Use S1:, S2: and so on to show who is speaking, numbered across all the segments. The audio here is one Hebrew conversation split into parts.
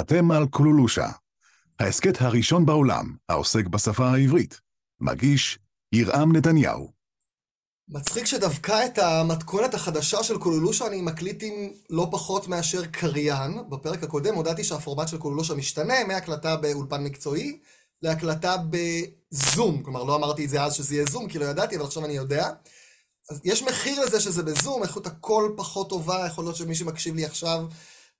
S1: אתם על קולולושה, ההסכת הראשון בעולם העוסק בשפה העברית. מגיש ירעם נתניהו.
S2: מצחיק שדווקא את המתכונת החדשה של קולולושה אני מקליט עם לא פחות מאשר קריין. בפרק הקודם הודעתי שהפורמט של קולולושה משתנה מהקלטה באולפן מקצועי להקלטה בזום. כלומר, לא אמרתי את זה אז שזה יהיה זום, כי לא ידעתי, אבל עכשיו אני יודע. אז יש מחיר לזה שזה בזום, איכות הקול פחות טובה, יכול להיות שמי שמקשיב לי עכשיו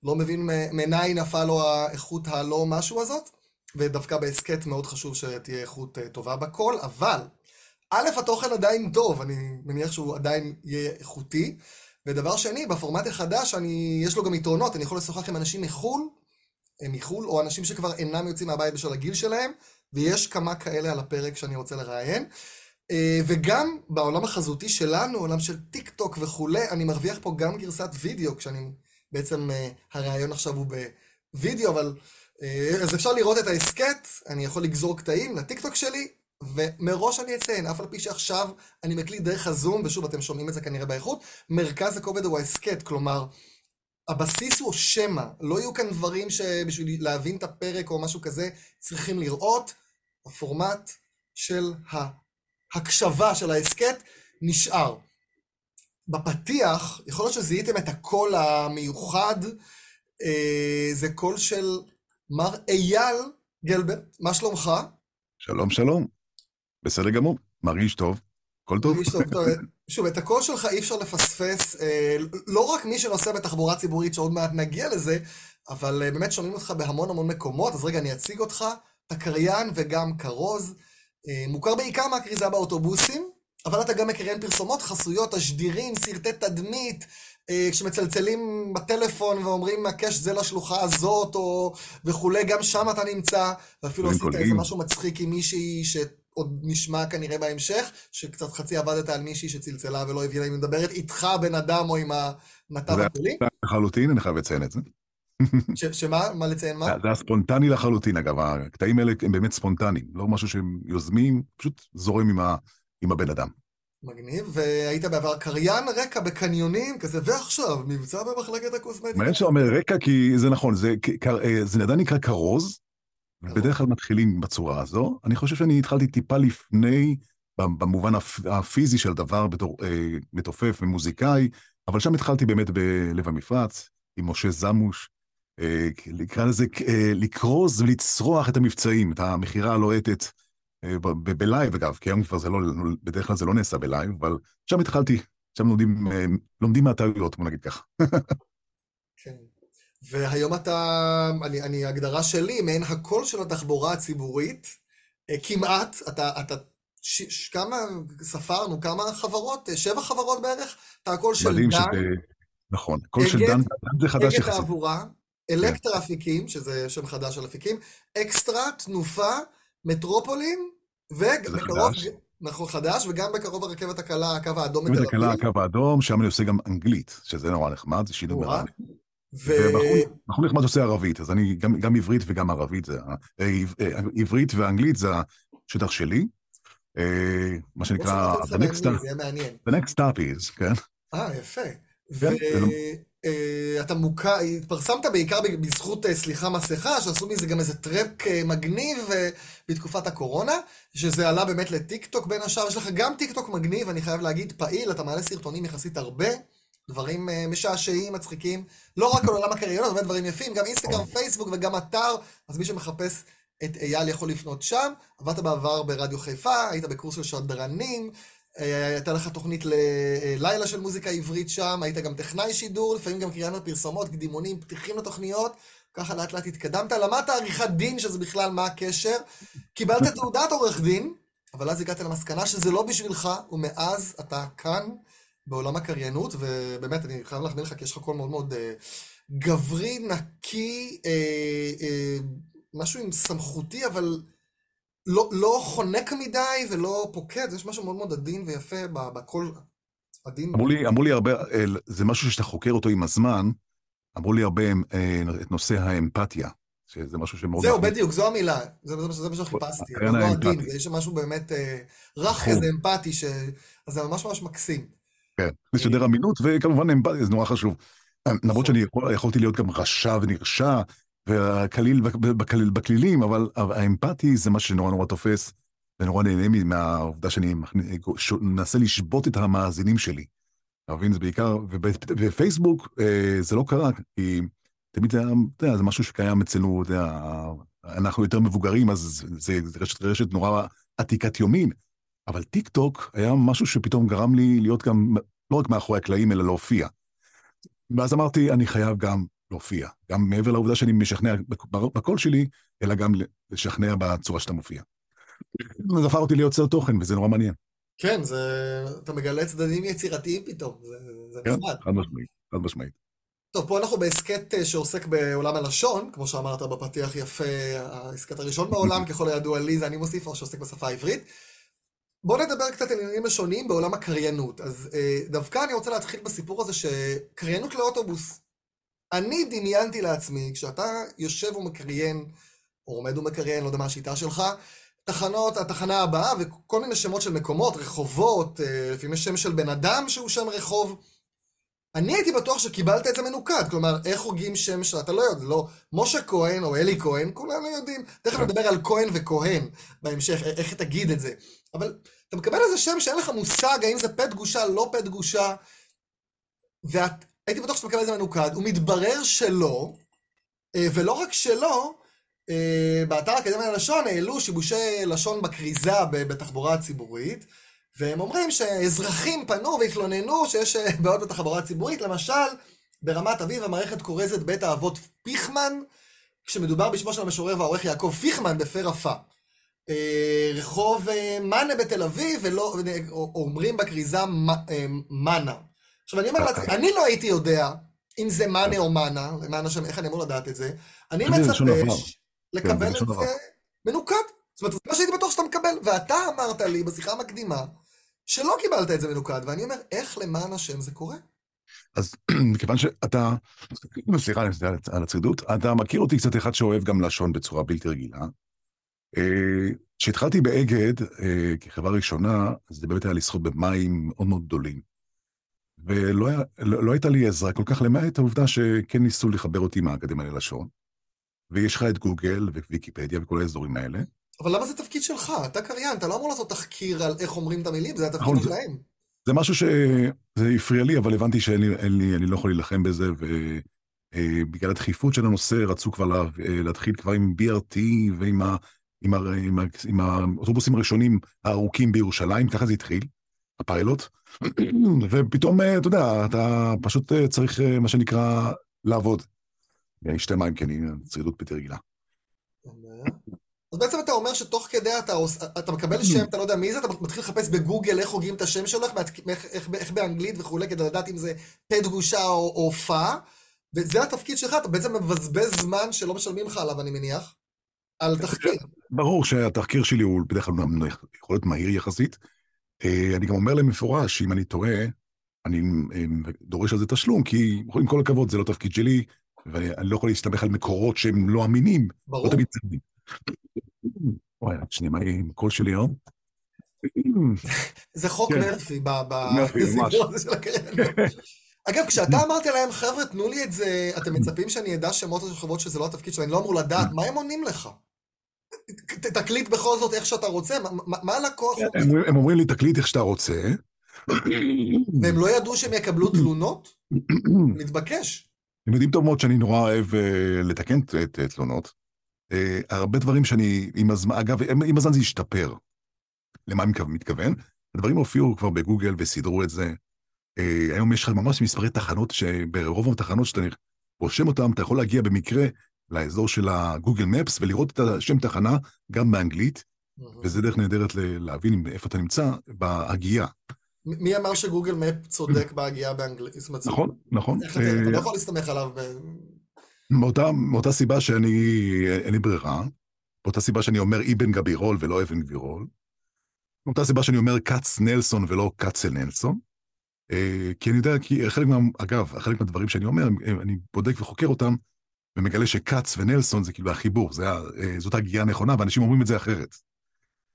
S2: לא מבין מניין נפל לו האיכות הלא משהו הזאת, ודווקא בהסכת מאוד חשוב שתהיה איכות אה, טובה בקול, אבל א', התוכן עדיין טוב, אני מניח שהוא עדיין יהיה איכותי, ודבר שני, בפורמט החדש אני, יש לו גם יתרונות, אני יכול לשוחח עם אנשים מחו"ל, מחו"ל, או אנשים שכבר אינם יוצאים מהבית בשביל הגיל שלהם, ויש כמה כאלה על הפרק שאני רוצה לראיין. אה, וגם בעולם החזותי שלנו, עולם של טיק טוק וכולי, אני מרוויח פה גם גרסת וידאו, כשאני בעצם uh, הרעיון עכשיו הוא בווידאו, אבל... Uh, אז אפשר לראות את ההסכת, אני יכול לגזור קטעים לטיקטוק שלי, ומראש אני אציין, אף על פי שעכשיו אני מקליט דרך הזום, ושוב, אתם שומעים את זה כנראה באיכות, מרכז הכובד הוא ההסכת, כלומר, הבסיס הוא שמע, לא יהיו כאן דברים שבשביל להבין את הפרק או משהו כזה, צריכים לראות, הפורמט של ההקשבה של ההסכת נשאר. בפתיח, יכול להיות שזיהיתם את הקול המיוחד, אה, זה קול של מר אייל גלברט, מה שלומך?
S1: שלום, שלום. בסדר גמור, מרגיש טוב, הכל טוב.
S2: מרגיש טוב, טוב. שוב, את הקול שלך אי אפשר לפספס, אה, לא רק מי שנוסע בתחבורה ציבורית, שעוד מעט נגיע לזה, אבל אה, באמת שומעים אותך בהמון המון מקומות, אז רגע, אני אציג אותך, אתה קריין וגם כרוז, אה, מוכר בעיקר מהכריזה באוטובוסים, אבל אתה גם מקריין פרסומות, חסויות, תשדירים, סרטי תדמית, אה, כשמצלצלים בטלפון ואומרים, הקש זה לשלוחה הזאת, או וכולי, גם שם אתה נמצא, ואפילו עשית איזה משהו מצחיק עם מישהי שעוד נשמע כנראה בהמשך, שקצת חצי עבדת על מישהי שצלצלה ולא הבינה אם היא מדברת איתך, בן אדם, או עם הנתב הגדולי.
S1: זה לחלוטין, אני חייב לציין את זה.
S2: שמה? מה לציין מה?
S1: זה הספונטני לחלוטין, אגב, הקטעים האלה הם באמת ספונטניים, לא משהו שהם יוזמים, פשוט זורם עם. עם הבן אדם.
S2: מגניב, והיית בעבר קריין רקע בקניונים, כזה, ועכשיו, מבצע במחלקת הקוסמטיקה.
S1: מעניין שאתה אומר רקע, כי זה נכון, זה, אה, זה עדיין נקרא כרוז, בדרך כלל מתחילים בצורה הזו. אני חושב שאני התחלתי טיפה לפני, במובן הפיזי של הדבר, בתור אה, מתופף ומוזיקאי, אבל שם התחלתי באמת בלב המפרץ, עם משה זמוש, אה, נקרא לזה אה, לכרוז ולצרוח את המבצעים, את המכירה הלוהטת. אה, בלייב אגב, כי היום כבר זה לא, בדרך כלל זה לא נעשה בלייב, אבל שם התחלתי, שם לומדים, אה, לומדים מהטעויות, בוא נגיד ככה.
S2: כן. והיום אתה, אני, אני, הגדרה שלי, מעין הקול של התחבורה הציבורית, אה, כמעט, אתה, אתה, ש, ש, כמה, ספרנו, כמה חברות? שבע חברות בערך? אתה הקול של דן. שזה,
S1: נכון, קול של דן, דן זה חדש
S2: יחסית. אגד תעבורה, אלקטרה אפיקים, שזה שם חדש של אפיקים, אקסטרה, תנופה, מטרופולין, ובקרוב, נכון, חדש, וגם בקרוב הרכבת הקלה, הקו האדום
S1: בתל אביב. הרכבת הקלה, הקו האדום, שם אני עושה גם אנגלית, שזה נורא נחמד, זה שידור בערבית. ובחור נחמד עושה ערבית, אז אני גם עברית וגם ערבית. אה, אה, עברית ואנגלית זה השטח שלי. אה, מה שנקרא, the next stop is, כן?
S2: אה, יפה. אה, אתה מוכר, התפרסמת בעיקר בזכות, אה, סליחה, מסכה, שעשו מזה גם איזה track אה, מגניב בתקופת הקורונה, שזה עלה באמת לטיק טוק בין השאר. יש לך גם טיק טוק מגניב, אני חייב להגיד, פעיל, אתה מעלה סרטונים יחסית הרבה, דברים משעשעים, מצחיקים, לא רק על עולם הקריינות, באמת דברים יפים, גם אינסטגרם, פייסבוק וגם אתר, אז מי שמחפש את אייל יכול לפנות שם. עבדת בעבר ברדיו חיפה, היית בקורס של שדרנים, הייתה לך תוכנית ללילה של מוזיקה עברית שם, היית גם טכנאי שידור, לפעמים גם קריאנות פרסומות, קדימונים, פתיחים לתוכניות, ככה לאט לאט התקדמת, למדת עריכת דין, שזה בכלל מה הקשר, קיבלת תעודת עורך דין, אבל אז הגעת למסקנה שזה לא בשבילך, ומאז אתה כאן, בעולם הקריינות, ובאמת, אני חייב להחמיא לך, כי יש לך קול מאוד מאוד אה, גברי, נקי, אה, אה, משהו עם סמכותי, אבל... לא, לא חונק מדי ולא פוקד, יש משהו מאוד מאוד עדין ויפה בקול עדין.
S1: אמרו לי, אמרו לי הרבה, זה משהו שאתה חוקר אותו עם הזמן, אמרו לי הרבה אה, את נושא האמפתיה, שזה משהו שמאוד...
S2: זהו, בדיוק, זו המילה, זה, זה, זה מה שחיפשתי, לא עדין, יש משהו באמת אה, רך נכון. כזה אמפתי, ש... אז זה ממש ממש מקסים.
S1: כן, לשדר אמינות, וכמובן אמפתיה, זה נורא חשוב. למרות נכון. שאני יכולתי להיות גם רשע ונרשע, והקליל בקליל, בקלילים, אבל האמפתי זה מה שנורא נורא תופס, ונורא נהנה מהעובדה שאני מנסה לשבות את המאזינים שלי. אתה מבין? זה בעיקר, ובפייסבוק אה, זה לא קרה, כי תמיד זה, אתה יודע, זה משהו שקיים אצלנו, יודע, אנחנו יותר מבוגרים, אז זה, זה רשת, רשת נורא עתיקת יומין. אבל טיק טוק היה משהו שפתאום גרם לי להיות גם, לא רק מאחורי הקלעים, אלא להופיע. ואז אמרתי, אני חייב גם להופיע. גם מעבר לעובדה שאני משכנע בקול שלי, אלא גם לשכנע בצורה שאתה מופיע. זה הפך אותי ליוצר תוכן, וזה נורא מעניין.
S2: כן, זה... אתה מגלה צדדים יצירתיים פתאום, זה, כן, נחמד.
S1: חד משמעית, חד משמעית.
S2: טוב, פה אנחנו בהסכת אה, שעוסק בעולם הלשון, כמו שאמרת בפתיח יפה, ההסכת הראשון בעולם, ככל הידוע לי, זה אני מוסיף, או שעוסק בשפה העברית. בואו נדבר קצת על עניינים לשוניים בעולם הקריינות. אז אה, דווקא אני רוצה להתחיל בסיפור הזה שקריינות לאוטובוס. אני דמיינתי לעצמי, כשאתה יושב ומקריין, או עומד ומקריין, לא יודע מה השיטה שלך, תחנות, התחנה הבאה, וכל מיני שמות של מקומות, רחובות, אה, לפעמים יש שם של בן אדם שהוא שם רחוב. אני הייתי בטוח שקיבלת את זה מנוקד, כלומר, איך הוגים שם שאתה לא יודע, לא משה כהן או אלי כהן, כולנו יודעים. תכף נדבר על כהן וכהן בהמשך, איך תגיד את זה. אבל אתה מקבל איזה שם שאין לך מושג האם זה פה דגושה, לא פה דגושה, והייתי בטוח שאתה מקבל את זה מנוקד, ומתברר שלא, אה, ולא רק שלא, אה, באתר האקדמיה ללשון העלו שיבושי לשון בכריזה בתחבורה הציבורית, והם אומרים שאזרחים פנו והתלוננו שיש אה, בעיות בתחבורה הציבורית, למשל, ברמת אביב המערכת כורזת בית האבות פיכמן, כשמדובר בשמו של המשורר והעורך יעקב פיכמן בפה רפה. רחוב מאנה בתל אביב, ולא, אומרים בכריזה מאנה. עכשיו אני אומר לעצמי, אני לא הייתי יודע אם זה מאנה או מאנה, מאנה שם, איך אני אמור לדעת את זה, אני מצפה לקבל כן, את זה מנוקד. זאת אומרת, זה מה שהייתי בטוח שאתה מקבל. ואתה אמרת לי בשיחה המקדימה, שלא קיבלת את זה מנוקד, ואני אומר, איך למען השם זה קורה?
S1: אז מכיוון שאתה, סליחה על הצרידות, אתה מכיר אותי קצת אחד שאוהב גם לשון בצורה בלתי רגילה. אה, כשהתחלתי באגד, אה, כחברה ראשונה, זה באמת היה לשחות במים מאוד מאוד גדולים. ולא היה, לא, לא הייתה לי עזרה כל כך, למעט העובדה שכן ניסו לחבר אותי עם האקדמיה ללשון. ויש לך את גוגל וויקיפדיה וכל האזורים האלה.
S2: אבל למה זה תפקיד שלך? אתה קריין, אתה לא אמור לעשות תחקיר על איך אומרים את המילים, זה התפקיד נכון, שלהם.
S1: זה משהו שזה הפריע לי, אבל הבנתי שאני לא יכול להילחם בזה, ובגלל הדחיפות של הנושא רצו כבר לה, להתחיל כבר עם BRT ועם ה, עם ה, עם ה, עם האוטובוסים הראשונים הארוכים בירושלים, ככה זה התחיל, הפיילוט, ופתאום, אתה יודע, אתה פשוט צריך, מה שנקרא, לעבוד. אני אשתה מים כי אני צרידות בלתי רגילה.
S2: אז בעצם אתה אומר שתוך כדי אתה, אתה מקבל שם, אתה לא יודע מי זה, אתה מתחיל לחפש בגוגל איך הוגים את השם שלו, איך, איך, איך באנגלית וכולי, כדי לדעת אם זה פה דגושה או, או פה, וזה התפקיד שלך, אתה בעצם מבזבז זמן שלא משלמים לך עליו, אני מניח, על תחקיר.
S1: ברור שהתחקיר שלי הוא בדרך כלל יכול להיות מהיר יחסית. אה, אני גם אומר להם מפורש, שאם אני טועה, אני אה, דורש על זה תשלום, כי עם כל הכבוד, זה לא תפקיד שלי, ואני לא יכול להסתמך על מקורות שהם לא אמינים. ברור. לא תמיד צדדים. וואי, שנייה, מה עם הקול שלי היום?
S2: זה חוק כן. מרפי בסיפור הזה של הקרן. אגב, כשאתה אמרת להם, חבר'ה, תנו לי את זה, אתם מצפים שאני אדע שמות של חברות שזה לא התפקיד שלהם, אני לא אמור לדעת, מה הם עונים לך? תקליט בכל זאת איך שאתה רוצה, מה הלקוח?
S1: הם אומרים לי, תקליט איך שאתה רוצה.
S2: והם לא ידעו שהם יקבלו תלונות? מתבקש.
S1: הם יודעים טוב מאוד שאני נורא אוהב uh, לתקן תלונות. Uh, הרבה דברים שאני, עם הזמן, אגב, עם הזמן זה השתפר. למה אני מתכוון? הדברים הופיעו כבר בגוגל וסידרו את זה. Uh, היום יש לך ממש מספרי תחנות, שברוב התחנות שאתה רושם אותן, אתה יכול להגיע במקרה לאזור של הגוגל מפס ולראות את השם תחנה גם באנגלית, וזה דרך נהדרת להבין איפה אתה נמצא בהגייה.
S2: מי אמר שגוגל מפ צודק בהגייה באנגלית?
S1: נכון, נכון.
S2: איך אתה לא יכול להסתמך עליו?
S1: מאותה סיבה שאני, אין לי ברירה, מאותה סיבה שאני אומר אבן גבירול ולא אבן גבירול, מאותה סיבה שאני אומר כץ נלסון ולא כצל נלסון, אה, כי אני יודע, כי חלק מה... אגב, חלק מהדברים שאני אומר, אני בודק וחוקר אותם, ומגלה שכץ ונלסון זה כאילו החיבור, זה, אה, זאת הגייה הנכונה, ואנשים אומרים את זה אחרת.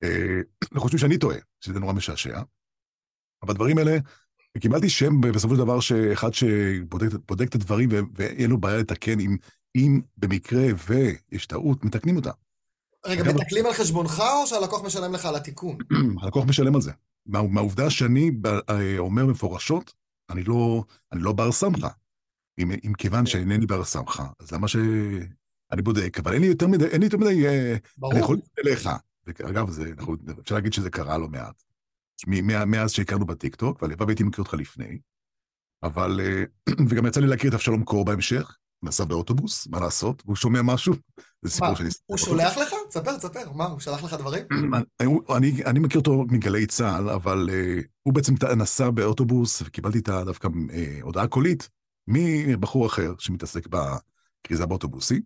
S1: אה, אנחנו חושבים שאני טועה, שזה נורא משעשע. אבל הדברים האלה, קיבלתי שם בסופו של דבר שאחד שבודק את הדברים ואין לו בעיה לתקן עם אם במקרה ויש טעות, מתקנים אותה.
S2: רגע,
S1: אגב-
S2: מתקלים על חשבונך או שהלקוח משלם לך על התיקון?
S1: הלקוח משלם על זה. מה, מהעובדה שאני אה, אומר מפורשות, אני לא, אני לא בר סמכה. אם, אם כיוון שאינני בר סמכה, אז למה ש... אני בודק, אבל אין לי יותר מדי, אין לי יותר מדי, אה,
S2: ברור.
S1: אני יכול לפנות אליך. אגב, זה, אנחנו, אפשר להגיד שזה קרה לא מעט. מאז שהכרנו בטיקטוק, והלוואי והייתי מכיר אותך לפני. אבל, אה, וגם יצא לי להכיר את אבשלום קור בהמשך, נסע באוטובוס, מה לעשות? והוא שומע משהו, זה סיפור שאני...
S2: הוא שולח לך? תספר, תספר. מה, הוא שלח לך דברים?
S1: הוא- אני, אני מכיר אותו מגלי צה"ל, אבל uh, הוא בעצם נסע באוטובוס, וקיבלתי דווקא uh, הודעה קולית מבחור אחר שמתעסק בכריזה באוטובוסים,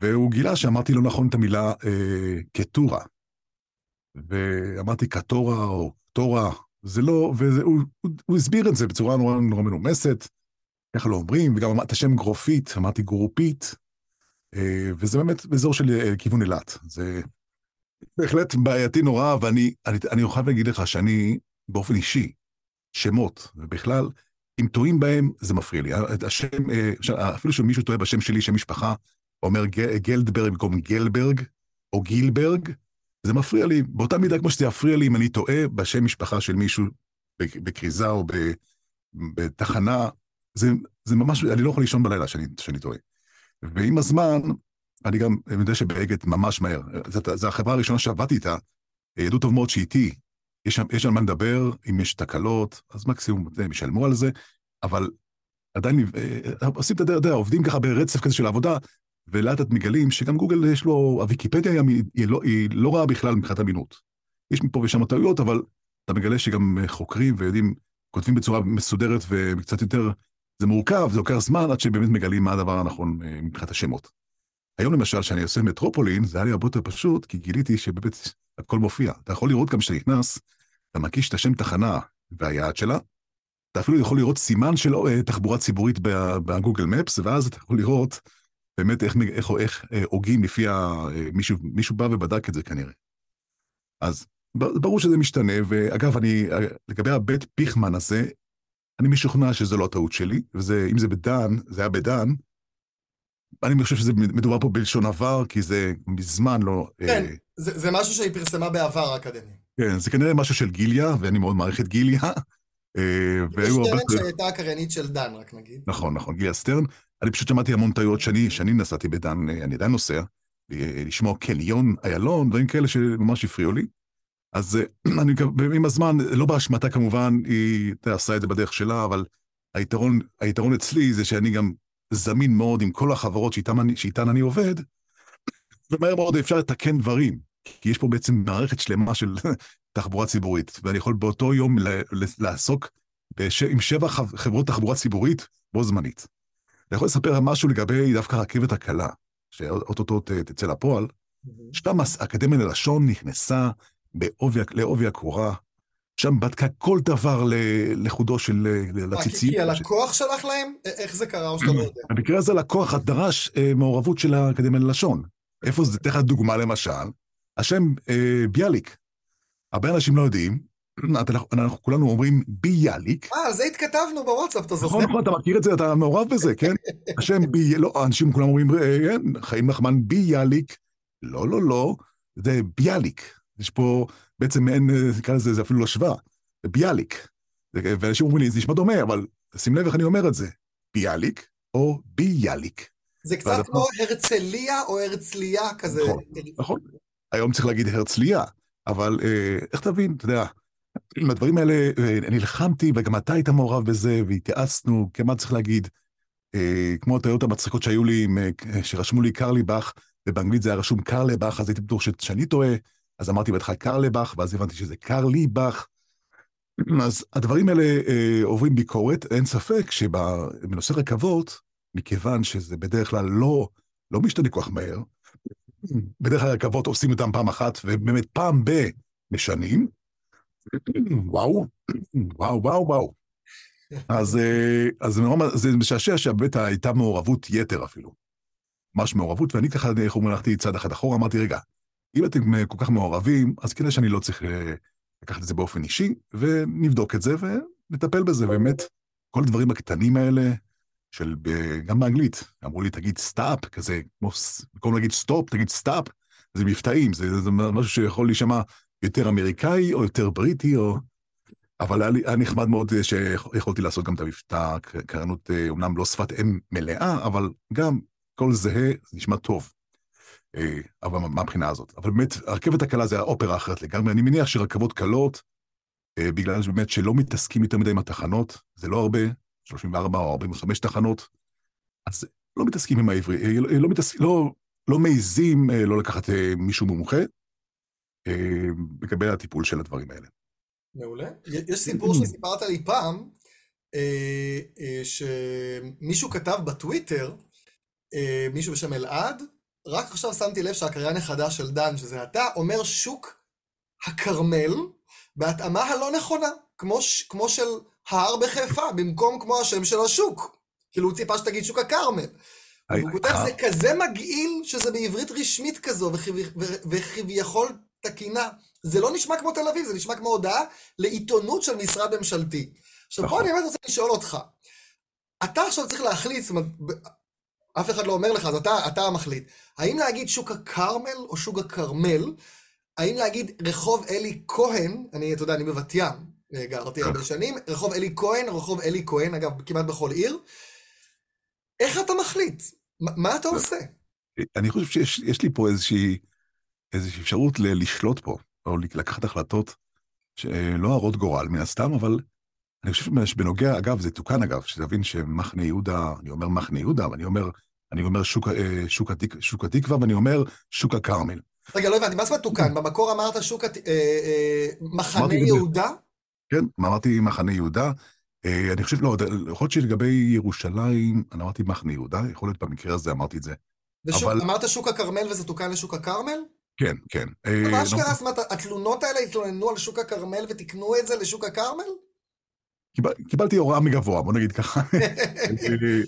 S1: והוא גילה שאמרתי לא נכון את המילה uh, קטורה. ואמרתי קטורה או קטורה, זה לא, והוא הוא, הוא הסביר את זה בצורה נורא נורא מנומסת, ככה לא אומרים, וגם אמר- את השם גרופית, אמרתי גרופית, אה, וזה באמת באזור של אה, כיוון אילת. זה בהחלט בעייתי נורא, ואני אני, אני חייב להגיד לך שאני, באופן אישי, שמות, ובכלל, אם טועים בהם, זה מפריע לי. השם, אה, עכשיו, אפילו שמישהו טועה בשם שלי, שם משפחה, אומר גלדברג במקום גלברג, או גילברג, זה מפריע לי, באותה מידה כמו שזה יפריע לי אם אני טועה בשם משפחה של מישהו בכריזה או בתחנה, זה, זה ממש, אני לא יכול לישון בלילה שאני, טועה. ועם הזמן, אני גם יודע שבאגד ממש מהר, זו החברה הראשונה שעבדתי איתה, ידעו טוב מאוד שאיתי, יש, יש על מה לדבר, אם יש תקלות, אז מקסימום הם ישלמו על זה, אבל עדיין אה, עושים את הדרך, עובדים ככה ברצף כזה של עבודה, ולאט לאט מגלים שגם גוגל יש לו, הוויקיפדיה היא, היא, לא, היא לא רעה בכלל מבחינת אמינות. יש מפה ושם טעויות, אבל אתה מגלה שגם אה, חוקרים ויודעים, כותבים בצורה מסודרת וקצת יותר, זה מורכב, זה לוקח זמן עד שבאמת מגלים מה הדבר הנכון אה, מבחינת השמות. היום למשל, כשאני עושה מטרופולין, זה היה לי הרבה יותר פשוט, כי גיליתי שבאמת הכל מופיע. אתה יכול לראות גם כשאתה נכנס, אתה מקיש את השם תחנה והיעד שלה, אתה אפילו יכול לראות סימן של אה, תחבורה ציבורית בגוגל מפס, ואז אתה יכול לראות באמת איך, איך, איך אה, הוגים לפי ה... אה, מישהו, מישהו בא ובדק את זה כנראה. אז ברור שזה משתנה, ואגב, אני, לגבי הבית פיכמן הזה, אני משוכנע שזו לא הטעות שלי, וזה, אם זה בדן, זה היה בדן, אני חושב שזה מדובר פה בלשון עבר, כי זה מזמן לא...
S2: כן,
S1: אה,
S2: זה זה משהו שהיא פרסמה בעבר האקדמי.
S1: כן, זה כנראה משהו של גיליה, ואני מאוד מעריך את גיליה. אה, והיו הרבה...
S2: שטרן שהייתה הקריינית של דן, רק נגיד.
S1: נכון, נכון, גיליה סטרן. אני פשוט שמעתי המון טעויות שאני, שאני נסעתי בדן, אה, אני עדיין נוסע, אה, לשמוע קניון, איילון, דברים כאלה שממש הפריעו לי. אז אה, אני מקווה, עם הזמן, לא באשמתה כמובן, היא עשה את זה בדרך שלה, אבל היתרון, היתרון אצלי זה שאני גם זמין מאוד עם כל החברות שאיתן אני, שאיתן אני עובד, ומהר מאוד אפשר לתקן דברים, כי יש פה בעצם מערכת שלמה של תחבורה ציבורית, ואני יכול באותו יום ל- לעסוק בש... עם שבע חב- חברות תחבורה ציבורית בו זמנית. אני יכול לספר משהו לגבי דווקא הרכבת הקלה, שאו-טו-טו ת- תצא לפועל, שם האקדמיה ללשון נכנסה בעובי, לעובי הקורה, שם בדקה כל דבר לחודו של,
S2: כי-
S1: לציציות.
S2: כי הלקוח שלח להם? איך זה קרה או שאתה לא יודע?
S1: במקרה הזה לקוח דרש אה, מעורבות של האקדמיה ללשון. איפה זה? אתן לך דוגמה למשל, השם אה, ביאליק. הרבה אנשים לא יודעים, אנחנו, כולנו אומרים ביאליק.
S2: אה, על זה התכתבנו בוואטסאפ, אתה זוכר?
S1: נכון, נכון, אתה מכיר את זה, אתה מעורב בזה, כן? השם בי... לא, אנשים כולם אומרים, אה, כן, חיים נחמן ביאליק. לא, לא, לא, זה ביאליק. יש פה בעצם מעין, אה, נקרא לזה, זה אפילו לא שווה, זה ביאליק. ואנשים אומרים לי, זה נשמע דומה, אבל שים לב איך אני אומר את זה. ביאליק או ביאליק.
S2: זה קצת כמו הרצליה או הרצליה כזה.
S1: נכון, נכון. היום צריך להגיד הרצליה, אבל אה, איך תבין, אתה יודע, עם הדברים האלה אה, נלחמתי, וגם אתה היית מעורב בזה, והתייעצנו, כמה צריך להגיד, אה, כמו הטעויות המצחיקות שהיו לי, עם, אה, שרשמו לי קרליבך, ובאנגלית זה היה רשום קרלבך, אז הייתי בטוח שאני טועה, אז אמרתי בהתחלה קרלבך, ואז הבנתי שזה קרליבך. אז הדברים האלה אה, עוברים ביקורת, אין ספק שבנושא רכבות, מכיוון שזה בדרך כלל לא, לא משתנה כל כך מהר, בדרך כלל רכבות עושים אותם פעם אחת, ובאמת פעם ב... משנים. וואו, וואו, וואו, וואו. אז, אה, אז נורא- זה משעשע שבאמת הייתה מעורבות יתר אפילו. ממש מעורבות, ואני ככה, איך אומרים, הלכתי צעד אחד אחורה, אמרתי, רגע, אם אתם אה, כל כך מעורבים, אז כדאי שאני לא צריך אה, לקחת את זה באופן אישי, ונבדוק את זה ונטפל בזה, באמת, כל הדברים הקטנים האלה, של, גם באנגלית, אמרו לי, תגיד stop, כזה, כמו, במקום להגיד stop, תגיד stop, זה מבטאים, זה, זה משהו שיכול להישמע יותר אמריקאי או יותר בריטי, או... אבל היה, היה נחמד מאוד שיכולתי לעשות גם את המבטא, קרנות, אומנם לא שפת אם מלאה, אבל גם קול זהה, זה נשמע טוב. אבל מהבחינה הזאת. אבל באמת, הרכבת הקלה זה האופרה אחרת לגמרי. אני מניח שרכבות קלות, בגלל שבאמת שלא מתעסקים יותר מדי עם התחנות, זה לא הרבה, 34 או 45 תחנות, אז לא מתעסקים עם העברי, לא, לא, מתעסק, לא, לא מעיזים לא לקחת מישהו מומחה לגבי הטיפול של הדברים האלה.
S2: מעולה. יש סיפור שסיפרת לי פעם, שמישהו כתב בטוויטר, מישהו בשם אלעד, רק עכשיו שמתי לב שהקריין החדש של דן, שזה אתה, אומר שוק הכרמל, בהתאמה הלא נכונה, כמו, כמו של ההר בחיפה, במקום כמו השם של השוק. כאילו הוא ציפה שתגיד שוק הכרמל. הוא כותב, זה כזה מגעיל שזה בעברית רשמית כזו, וכביכול תקינה. זה לא נשמע כמו תל אביב, זה נשמע כמו הודעה לעיתונות של משרד ממשלתי. עכשיו, פה אני באמת רוצה לשאול אותך. אתה עכשיו צריך להחליט, זאת אומרת, אף אחד לא אומר לך, אז אתה, אתה המחליט. האם להגיד שוק הכרמל או שוק הכרמל? האם להגיד רחוב אלי כהן, אני, אתה יודע, אני בבת ים, גרתי הרבה שנים, רחוב אלי כהן, רחוב אלי כהן, אגב, כמעט בכל עיר. איך אתה מחליט? מה אתה עושה?
S1: אני חושב שיש לי פה איזושהי, איזושהי אפשרות לשלוט פה, או לקחת החלטות שלא הרות גורל מן הסתם, אבל אני חושב שבנוגע, אגב, זה תוקן אגב, שתבין שמחנה יהודה, אני אומר מחנה יהודה, אבל אני אומר, אני אומר שוק, אה, שוק, התק, שוק התקווה, ואני אומר שוק הכרמל.
S2: רגע, לא הבנתי, מה אומרת תוקן? במקור אמרת שוק, אה, אה, מחנה יהודה?
S1: כן, אמרתי מחנה יהודה. אני חושב, לא, יכול להיות שלגבי ירושלים, אני אמרתי מחנה יהודה, יכול להיות במקרה הזה אמרתי את זה.
S2: ושוק, אבל... אמרת שוק הכרמל וזה תוקן לשוק הכרמל?
S1: כן, כן.
S2: מה אשכרה, זאת אומרת, התלונות האלה התלוננו על שוק הכרמל ותיקנו את זה לשוק הכרמל?
S1: קיבל, קיבלתי הוראה מגבוה, בוא נגיד ככה.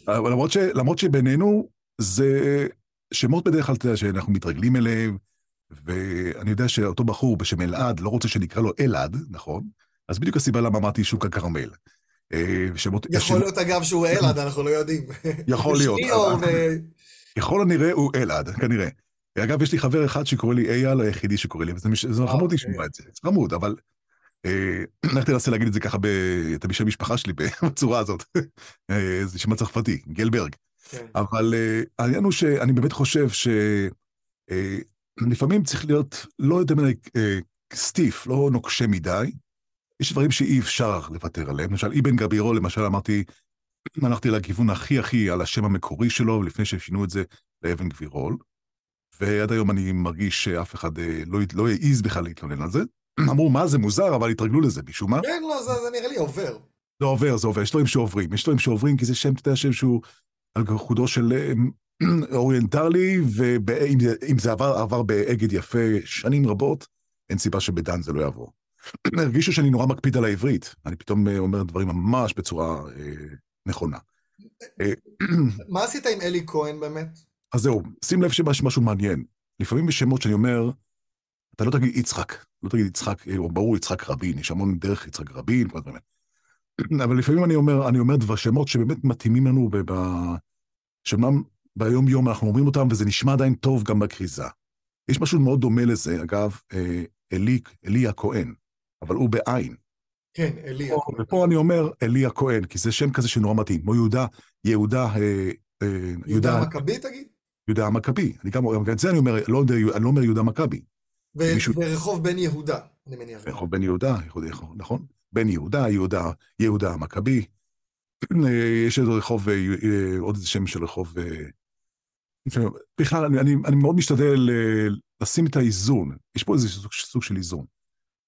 S1: למרות, ש, למרות שבינינו, זה שמות בדרך כלל, אתה יודע, שאנחנו מתרגלים אליהם, ואני יודע שאותו בחור בשם אלעד, לא רוצה שנקרא לו אלעד, נכון? אז בדיוק הסיבה למה אמרתי שוק הכרמל.
S2: אה, שמות, יכול. להיות אגב שהוא אלעד, אנחנו לא יודעים.
S1: יכול להיות. יכול הנראה הוא אלעד, כנראה. אגב, יש לי חבר אחד שקורא לי אייל, היחידי שקורא לי, וזה אה, חמוד לשמוע אוקיי. את זה, זה חמוד, אבל אה, איך תנסה להגיד את זה ככה, את בשם המשפחה שלי בצורה הזאת. אה, זה שם הצרפתי, גלברג. כן. אבל אה, העניין הוא שאני באמת חושב שלפעמים צריך להיות לא יותר מדי סטיף, לא נוקשה מדי. יש דברים שאי אפשר לוותר עליהם. למשל, אבן גבירו, למשל, אמרתי, הלכתי לכיוון הכי הכי על השם המקורי שלו, לפני ששינו את זה לאבן גבירול. ועד היום אני מרגיש שאף אחד לא, לא העז בכלל להתלונן על זה. אמרו, מה זה מוזר, אבל התרגלו לזה משום מה.
S2: כן, לא, זה, זה נראה לי עובר.
S1: זה עובר, זה עובר, יש דברים שעוברים. יש דברים שעוברים כי זה שם, אתה יודע, שם שהוא על חודו של אה, אוריינטלי, ואם זה עבר, עבר באגד יפה שנים רבות, אין סיבה שבדן זה לא יעבור. הרגישו שאני נורא מקפיד על העברית, אני פתאום אה, אומר דברים ממש בצורה אה, נכונה.
S2: אה, מה עשית עם אלי כהן באמת?
S1: אז זהו, שים לב שיש משהו מעניין. לפעמים יש שמות שאני אומר, אתה לא תגיד יצחק, לא תגיד יצחק, אה, ברור יצחק רבין, יש המון דרך יצחק רבין, כל הדברים אבל לפעמים אני אומר, אני אומר דבר שמות שבאמת מתאימים לנו, ב... שאומנם ביום יום אנחנו אומרים אותם, וזה נשמע עדיין טוב גם בכריזה. יש משהו מאוד דומה לזה, אגב, אה, אלי, אלי הכהן, אבל הוא בעין.
S2: כן, אלי הכהן.
S1: ופה אני אומר אלי הכהן, כי זה שם כזה שנורא מתאים, כמו יהודה, יהודה, אה,
S2: יהודה המכבי תגיד?
S1: יהודה המכבי, אני גם, את זה אני אומר, לא, אני לא אומר יהודה מכבי,
S2: ורחוב בן יהודה, אני מניח.
S1: רחוב בן יהודה, נכון? בן יהודה, יהודה, יהודה המכבי. יש איזה רחוב, אה, אה, עוד איזה שם של רחוב... אה, בכלל, אני, אני, אני מאוד משתדל לשים את האיזון. יש פה איזה סוג, סוג של איזון.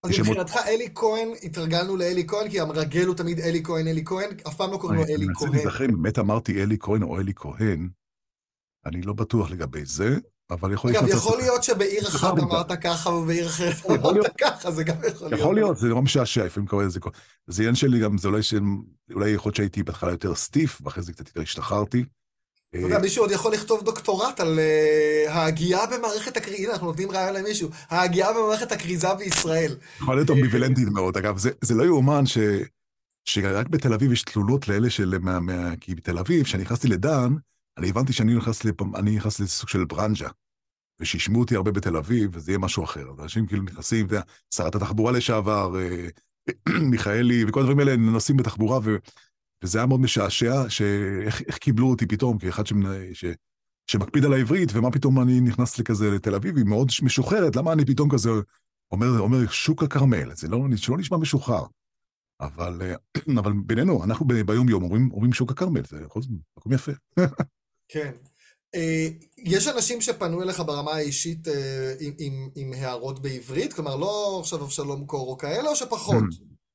S2: אז מבחינתך אלי כהן, התרגלנו לאלי כהן, כי המרגל הוא תמיד אלי כהן, אלי כהן, אף פעם לא קוראים לו אלי כהן. אני מנסה
S1: להיזכר אם באמת אמרתי אלי כהן או אלי כהן, אני לא בטוח לגבי זה. אבל יכול
S2: להיות... אגב, יכול להיות שבעיר אחת אמרת ככה ובעיר אחרת אמרת ככה, זה גם יכול להיות.
S1: יכול להיות, זה לא משעשע, לפעמים קורה לזה. זה עניין שלי גם, זה אולי יכול להיות שהייתי בהתחלה יותר סטיף, ואחרי זה קצת יותר השתחררתי.
S2: אתה יודע, מישהו עוד יכול לכתוב דוקטורט על אה, ההגייה במערכת הכריזה, הנה, אנחנו נותנים רעיון למישהו, ההגייה במערכת הכריזה בישראל.
S1: יכול להיות אמביוולנטית מאוד, אגב, זה לא יאומן. שרק בתל אביב יש תלונות לאלה של... כי בתל אביב, כשאני נכנסתי לדן, אני הבנתי שאני נכנס, לפ... אני נכנס לסוג של ברנז'ה. ושישמעו אותי הרבה בתל אביב, וזה יהיה משהו אחר. אנשים כאילו נכנסים, שרת התחבורה לשעבר, אה, מיכאלי, וכל הדברים האלה נוסעים בתחבורה, ו... וזה היה מאוד משעשע, שאיך קיבלו אותי פתאום, כאחד שמנ... ש... שמקפיד על העברית, ומה פתאום אני נכנס לכזה לתל אביב, היא מאוד משוחררת, למה אני פתאום כזה אומר, אומר שוק הכרמל, זה לא, שלא נשמע משוחרר. אבל, אה, אבל בינינו, אנחנו ביום-יום אומרים, אומרים שוק הכרמל, זה יכול להיות מקום יפה.
S2: כן. אה, יש אנשים שפנו אליך ברמה האישית אה, עם, עם, עם הערות בעברית? כלומר, לא עכשיו אבשלום קור או כאלה, או שפחות?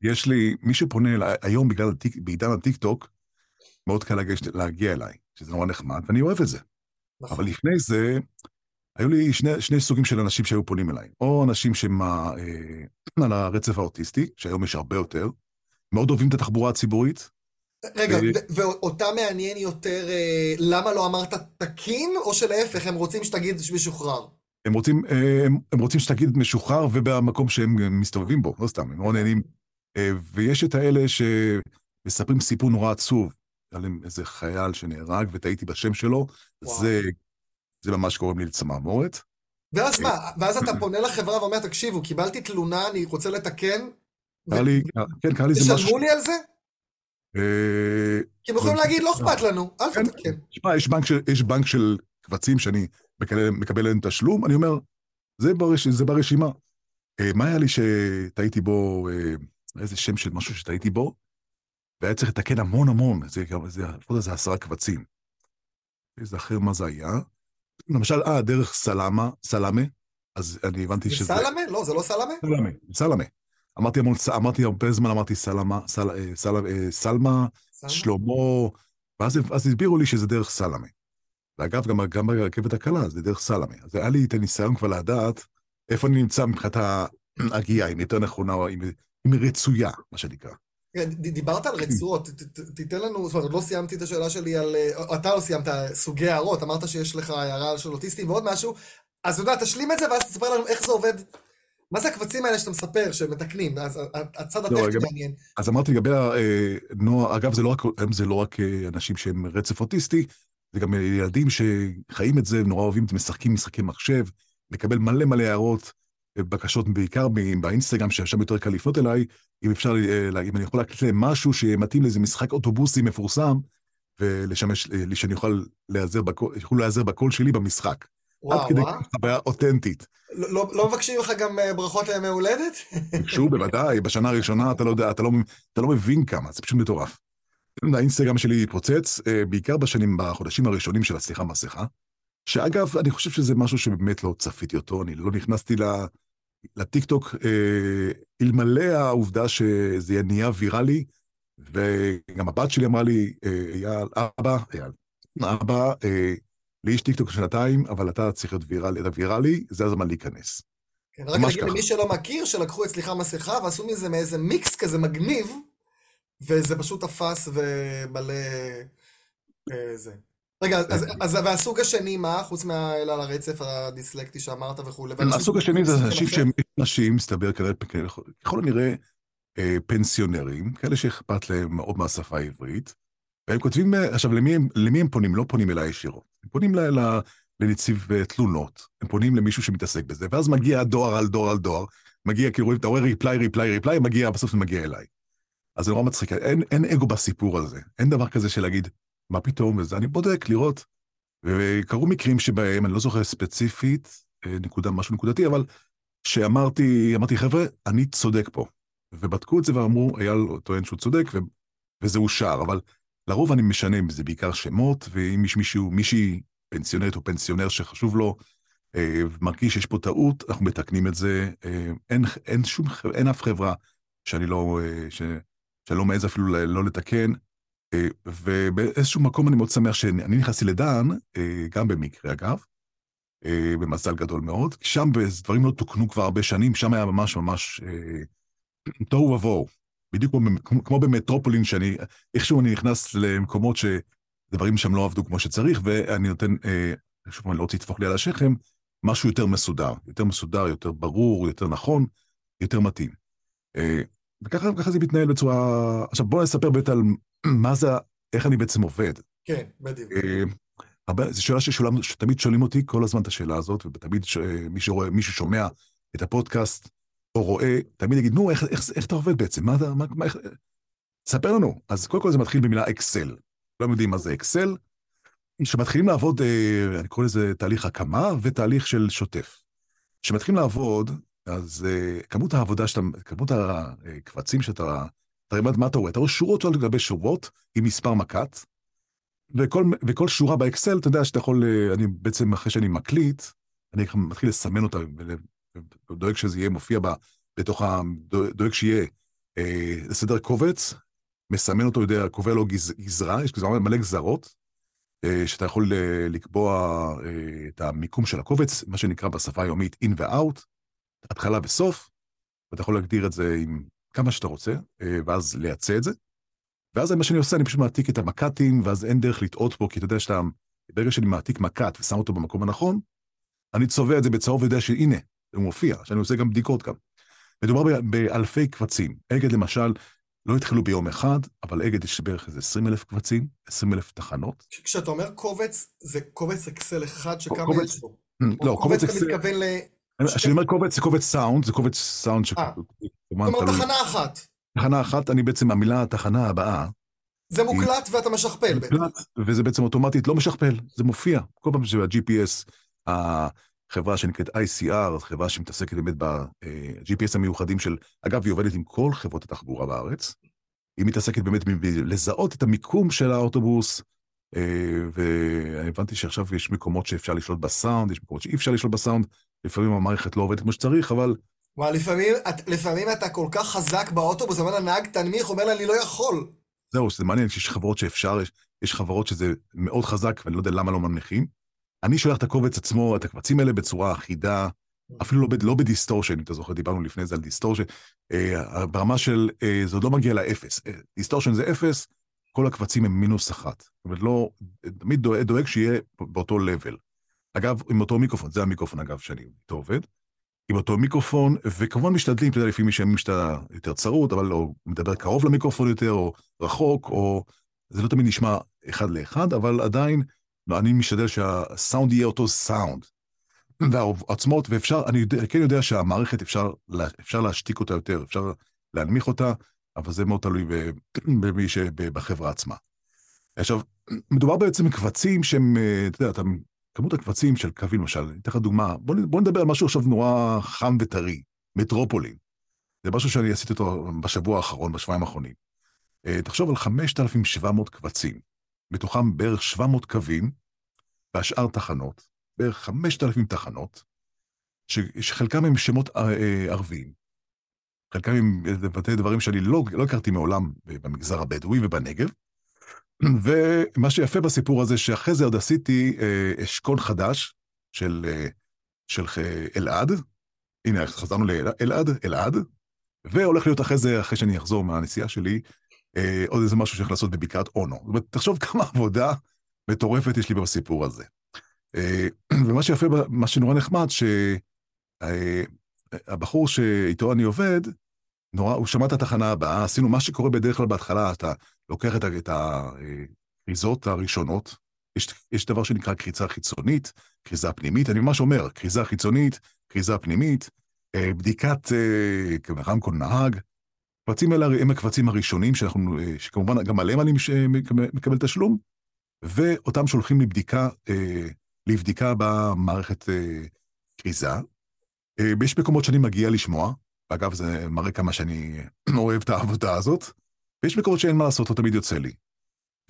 S1: יש לי, מי שפונה אליי, היום בגלל, בעידן הטיק טוק, מאוד קל להגיע, להגיע אליי, שזה נורא נחמד, ואני אוהב את זה. נכון. אבל לפני זה, היו לי שני, שני סוגים של אנשים שהיו פונים אליי. או אנשים שהם אה, על הרצף האוטיסטי, שהיום יש הרבה יותר, מאוד אוהבים את התחבורה הציבורית.
S2: רגע, ו... ואותם מעניין יותר אה, למה לא אמרת תקין, או שלהפך, הם רוצים שתגיד משוחרר?
S1: הם רוצים, אה, הם, הם רוצים שתגיד משוחרר ובמקום שהם מסתובבים בו, לא סתם, הם מאוד נהנים. אה, ויש את האלה שמספרים סיפור נורא עצוב, היה להם איזה חייל שנהרג וטעיתי בשם שלו, זה, זה ממש גורם לי לצמרמורת.
S2: ואז מה? ואז אתה פונה לחברה ואומר, תקשיבו, קיבלתי תלונה, אני רוצה לתקן,
S1: קרה לי, כן, קרה לי זה משהו...
S2: תשלמו לי על זה? אה, כי הם יכולים להגיד, לא אכפת לנו, אל כן. תתקן.
S1: תשמע, יש בנק של קבצים שאני מקבל להם תשלום, אני אומר, זה ברשימה. אה, מה היה לי שטעיתי בו, אה, איזה שם של משהו שטעיתי בו, והיה צריך לתקן המון המון, זה לפחות איזה עשרה קבצים. איזה אחר מה זה היה. למשל, אה, דרך סלמה, סלמה, אז אני הבנתי שזה...
S2: זה סלמה? לא, זה לא סלמה?
S1: סלמה, סלמה. אמרתי המון, אמרתי הרבה זמן, אמרתי סלמה, סל, אה, סל, אה, סלמה, שלמה, ואז אז הסבירו לי שזה דרך סלמה. ואגב, גם, גם ברכבת הקלה זה דרך סלמה. אז היה לי את הניסיון כבר לדעת איפה אני נמצא מבחינת ההגייה, אם יותר נכונה או אם היא רצויה, מה שנקרא.
S2: כן, דיברת על רצועות, תיתן לנו, זאת אומרת, לא סיימתי את השאלה שלי על, אה, אתה לא סיימת סוגי הערות, אמרת שיש לך הערה של אוטיסטים ועוד משהו, אז אתה יודע, תשלים את זה ואז תספר לנו איך זה עובד מה זה הקבצים האלה שאתה מספר, שמתקנים? אז הצד לא, הטכני מעניין.
S1: אז אמרתי לגבי הנוער, אגב, זה לא רק, זה לא רק אה, אנשים שהם רצף אוטיסטי, זה גם ילדים שחיים את זה, נורא אוהבים, משחקים משחקי מחשב, לקבל מלא מלא הערות, אה, בקשות בעיקר באינסטגרם, ששם יותר קל לפנות אליי, אם אפשר, אה, אם אני יכול להקליט להם משהו שמתאים לאיזה משחק אוטובוסי מפורסם, ולשמש, שאני יוכלו להיעזר בקול שלי במשחק. וואו, עד כדי חוויה אותנטית.
S2: לא, לא, לא מבקשים לך גם אה, ברכות לימי הולדת?
S1: ביקשו, בוודאי, בשנה הראשונה אתה לא יודע, אתה לא, אתה לא מבין כמה, זה פשוט מטורף. האינסטגרם שלי התפוצץ, אה, בעיקר בשנים, בחודשים הראשונים של הסליחה מסכה, שאגב, אני חושב שזה משהו שבאמת לא צפיתי אותו, אני לא נכנסתי לטיקטוק, אה, אלמלא העובדה שזה נהיה ויראלי, וגם הבת שלי אמרה לי, אייל, אבא, אייל, אבא, לי יש טיקטוק שנתיים, אבל אתה צריך להיות ויראלי, אתה ויראלי, זה הזמן להיכנס.
S2: כן, רק נגיד למי שלא מכיר, שלקחו אצלך מסכה ועשו מזה מאיזה מיקס כזה מגניב, וזה פשוט תפס ומלא... אה, זה. רגע, אז, אז והסוג השני, מה? חוץ מהאלה על הרצף הדיסלקטי שאמרת וכולי.
S1: הסוג השני זה אנשים שהם נשים, מסתבר כנראה, ככל הנראה אה, פנסיונרים, כאלה שאכפת להם מאוד מהשפה העברית, והם כותבים, עכשיו, למי הם, למי הם פונים? לא פונים אליי ישירות. הם פונים ל, ל, לנציב אה, תלונות, הם פונים למישהו שמתעסק בזה, ואז מגיע דואר על דואר על דואר, מגיע, כאילו, אתה רואה reply, reply, reply, מגיע, בסוף זה מגיע אליי. אז זה נורא מצחיק, אין, אין אגו בסיפור הזה, אין דבר כזה של להגיד, מה פתאום, וזה, אני בודק, לראות. וקרו מקרים שבהם, אני לא זוכר ספציפית, אה, נקודה, משהו נקודתי, אבל שאמרתי, אמרתי, חבר'ה, אני צודק פה. ובדקו את זה ואמרו, אייל טוען שהוא צודק, ו, וזה אושר, אבל לרוב אני משנה, זה בעיקר שמות, ואם יש מישהו, מישהי פנסיונרת או פנסיונר שחשוב לו, אה, מרגיש שיש פה טעות, אנחנו מתקנים את זה. אה, אין, אין שום, אין אף חברה שאני לא, אה, ש, שאני לא מעז אפילו לא לתקן. אה, ובאיזשהו מקום אני מאוד שמח שאני נכנסתי לדן, אה, גם במקרה אגב, אה, במזל גדול מאוד, שם דברים לא תוקנו כבר הרבה שנים, שם היה ממש ממש אה, תוהו ובוהו. בדיוק כמו, כמו במטרופולין, שאני, איכשהו אני נכנס למקומות שדברים שם לא עבדו כמו שצריך, ואני נותן, אה, שוב, אני לא רוצה לטפוח לי על השכם, משהו יותר מסודר, יותר מסודר, יותר ברור, יותר נכון, יותר מתאים. אה, וככה זה מתנהל בצורה... עכשיו בואו נספר באמת על מה זה, איך אני בעצם עובד.
S2: כן, בדיוק.
S1: הרבה, זו שאלה ששולם, שתמיד שואלים אותי כל הזמן את השאלה הזאת, ותמיד ש, מי שרואה, מי ששומע את הפודקאסט או רואה, תמיד יגיד, נו, איך, איך, איך אתה עובד בעצם? מה אתה, מה, מה, איך... ספר לנו. אז קודם כל זה מתחיל במילה אקסל. לא יודעים מה זה אקסל. כשמתחילים לעבוד, אה, אני קורא לזה תהליך הקמה ותהליך של שוטף. כשמתחילים לעבוד, אז אה, כמות העבודה שאתה, כמות הקבצים שאתה, אתה רואה מה אתה רואה? אתה רואה שורות על גבי שורות עם מספר מקט, וכל, וכל שורה באקסל, אתה יודע שאתה יכול, אה, אני בעצם, אחרי שאני מקליט, אני מתחיל לסמן אותה, ודואג שזה יהיה מופיע בה, בתוך ה... דואג שיהיה אה, לסדר קובץ, מסמן אותו, יודע, קובע לו גז, גזרה, יש גזרה מלא גזרות, אה, שאתה יכול אה, לקבוע אה, את המיקום של הקובץ, מה שנקרא בשפה היומית in ו-out, התחלה וסוף, ואתה יכול להגדיר את זה עם כמה שאתה רוצה, אה, ואז לייצא את זה. ואז מה שאני עושה, אני פשוט מעתיק את המק"טים, ואז אין דרך לטעות פה, כי אתה יודע שאתה, ברגע שאני מעתיק מק"ט ושם אותו במקום הנכון, אני צובע את זה בצהוב ויודע שהנה, הוא מופיע, שאני עושה גם בדיקות גם. מדובר באלפי קבצים. אגד למשל, לא התחילו ביום אחד, אבל אגד יש בערך איזה 20 אלף קבצים, 20 אלף תחנות.
S2: כשאתה אומר קובץ, זה קובץ אקסל אחד שכמה
S1: קובץ,
S2: יש בו?
S1: לא, קובץ
S2: אתה
S1: אקסל,
S2: מתכוון ל...
S1: כשאני אומר קובץ, זה קובץ סאונד, זה קובץ סאונד ש...
S2: אה. אומרת,
S1: תלוי.
S2: תחנה אחת.
S1: תחנה אחת, אני בעצם, המילה התחנה הבאה,
S2: זה מוקלט ואתה משכפל.
S1: מוקלט, וזה בעצם אוטומטית לא משכפל, זה מופיע. כל פעם שה-GPS, החברה שנקראת ICR, חברה שמתעסקת באמת ב-GPS המיוחדים של, אגב, היא עובדת עם כל חברות התחבורה בארץ. היא מתעסקת באמת בלזהות את המיקום של האוטובוס, אה, והבנתי שעכשיו יש מקומות שאפשר לשלוט בסאונד, יש מקומות שאי אפשר לשלוט בסאונד, לפעמים המערכת לא עובדת כמו שצריך, אבל
S2: וואי, לפעמים, את- לפעמים אתה כל כך חזק באוטובוס, אומר לנהג תנמיך, אומר לה, אני לא יכול.
S1: זהו, זה מעניין, שיש חברות שאפשר, יש, יש חברות שזה מאוד חזק, ואני לא יודע למה לא מנמיכים. אני שולח את הקובץ עצמו, את הקבצים האלה בצורה אחידה, אפילו לא, לא ב distortion, אם אתה זוכר, דיברנו לפני זה על distortion, אה, ברמה של, אה, זה עוד לא מגיע לאפס. אה, distortion זה אפס, כל הקבצים הם מינוס אחת. זאת אומרת, לא, תמיד דואג, דואג שיהיה באותו level. אגב, עם אותו מיקרופון, זה המיקרופון, אגב, שאני איתו עובד. עם אותו מיקרופון, וכמובן משתדלים, אתה יודע, לפעמים יש ימים שאתה יותר צרוד, אבל או מדבר קרוב למיקרופון יותר, או רחוק, או... זה לא תמיד נשמע אחד לאחד, אבל עדיין, אני משתדל שהסאונד יהיה אותו סאונד. והעוצמות, ואפשר, אני יודע, כן יודע שהמערכת, אפשר, אפשר להשתיק אותה יותר, אפשר להנמיך אותה, אבל זה מאוד תלוי במי שבחברה עצמה. עכשיו, מדובר בעצם בקבצים שהם, אה, אתה יודע, אתה, כמות הקבצים של קווים, למשל, אני אתן לך דוגמה, בוא, בוא נדבר על משהו עכשיו נורא חם וטרי, מטרופולין. זה משהו שאני עשיתי אותו בשבוע האחרון, בשבועיים האחרונים. אה, תחשוב על 5,700 קבצים, מתוכם בערך 700 קווים, והשאר תחנות, בערך 5,000 תחנות, ש, שחלקם הם שמות אה, אה, ערביים. חלקם הם לבטא דברים שאני לא, לא הכרתי מעולם במגזר הבדואי ובנגב. ומה שיפה בסיפור הזה, שאחרי זה עוד עשיתי אה, אשכול חדש של, של אלעד. הנה, חזרנו לאלעד, אלעד. והולך להיות אחרי זה, אחרי שאני אחזור מהנסיעה שלי, אה, עוד איזה משהו שהולך לעשות בבקעת אונו. זאת אומרת, תחשוב כמה עבודה מטורפת יש לי בסיפור הזה. אה, ומה שיפה, מה שנורא נחמד, שהבחור שאיתו אני עובד, נורא, הוא שמע את התחנה הבאה, עשינו מה שקורה בדרך כלל בהתחלה, אתה לוקח את, את הכריזות הראשונות, יש, יש דבר שנקרא קריצה חיצונית, כריזה פנימית, אני ממש אומר, כריזה חיצונית, כריזה פנימית, אה, בדיקת אה, רמקול נהג, הקבצים האלה הם הקבצים הראשונים, שאנחנו, אה, שכמובן גם עליהם אני מש- מקבל תשלום, ואותם שולחים לבדיקה, אה, לבדיקה במערכת אה, כריזה. אה, יש מקומות שאני מגיע לשמוע, ואגב, זה מראה כמה שאני אוהב את העבודה הזאת, ויש מקומות שאין מה לעשות, לא תמיד יוצא לי.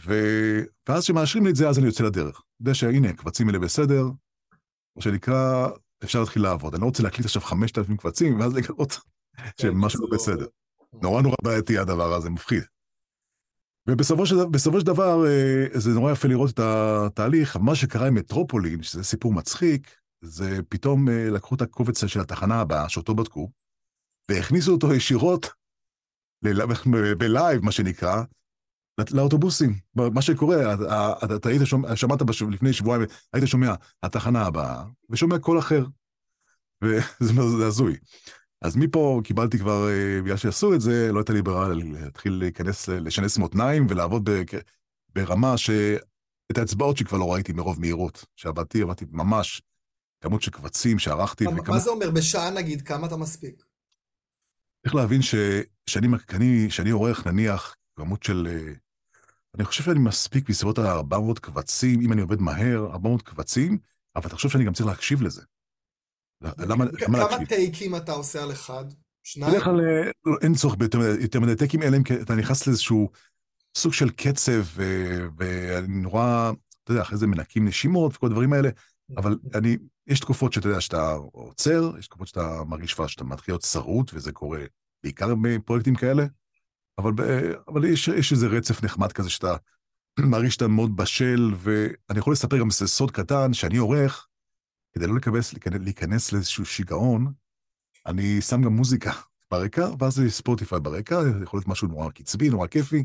S1: ו... ואז כשמאשרים לי את זה, אז אני יוצא לדרך. יודע שהנה, הקבצים האלה בסדר, מה שנקרא, אפשר להתחיל לעבוד. אני לא רוצה להקליט עכשיו 5,000 קבצים, ואז לגלות שמשהו לא בסדר. נורא נורא בעייתי הדבר הזה, מפחיד. ובסופו של, של דבר, אה, זה נורא יפה לראות את התהליך. מה שקרה עם מטרופולין, שזה סיפור מצחיק, זה פתאום אה, לקחו את הקובץ של התחנה הבאה, שאותו בדקו, והכניסו אותו ישירות, בלייב, מה שנקרא, לאוטובוסים. מה שקורה, אתה- אתה היית שומע, שמעת בשב- לפני שבועיים, היית שומע התחנה הבאה, ושומע קול אחר. וזה זה הזוי. אז מפה קיבלתי כבר, אה, בגלל שעשו את זה, לא הייתה לי ברירה להתחיל להיכנס, לשנס מותניים ולעבוד ברמה שאת האצבעות שכבר לא ראיתי מרוב מהירות. שעבדתי, עבדתי ממש כמות של קבצים שערכתי.
S2: מה וכמה... זה אומר, בשעה נגיד, כמה אתה מספיק?
S1: צריך להבין שכשאני עורך, נניח, כמות של... אה, אני חושב שאני מספיק בסביבות ה-400 קבצים, אם אני עובד מהר, 400 קבצים, אבל תחשוב שאני גם צריך להקשיב לזה.
S2: למה? כמה טייקים אתה עושה על אחד? שניים? בדרך
S1: כלל אה, אין צורך ביותר מדי טייקים, אלא אם אתה נכנס לאיזשהו סוג של קצב, ואני נורא, אתה יודע, אחרי זה מנקים נשימות וכל הדברים האלה, אבל אני, יש תקופות שאתה יודע שאתה עוצר, יש תקופות שאתה מרגיש כבר שאתה מתחיל להיות שרוט, וזה קורה בעיקר בפרויקטים כאלה, אבל, אבל יש, יש איזה רצף נחמד כזה שאתה מרגיש שאתה מאוד בשל, ואני יכול לספר גם סוד קטן, שאני עורך, כדי לא לקבס, להיכנס לאיזשהו שיגעון, אני שם גם מוזיקה ברקע, ואז זה ספוטיפיי ברקע, יכול להיות משהו נורא קצבי, נורא כיפי,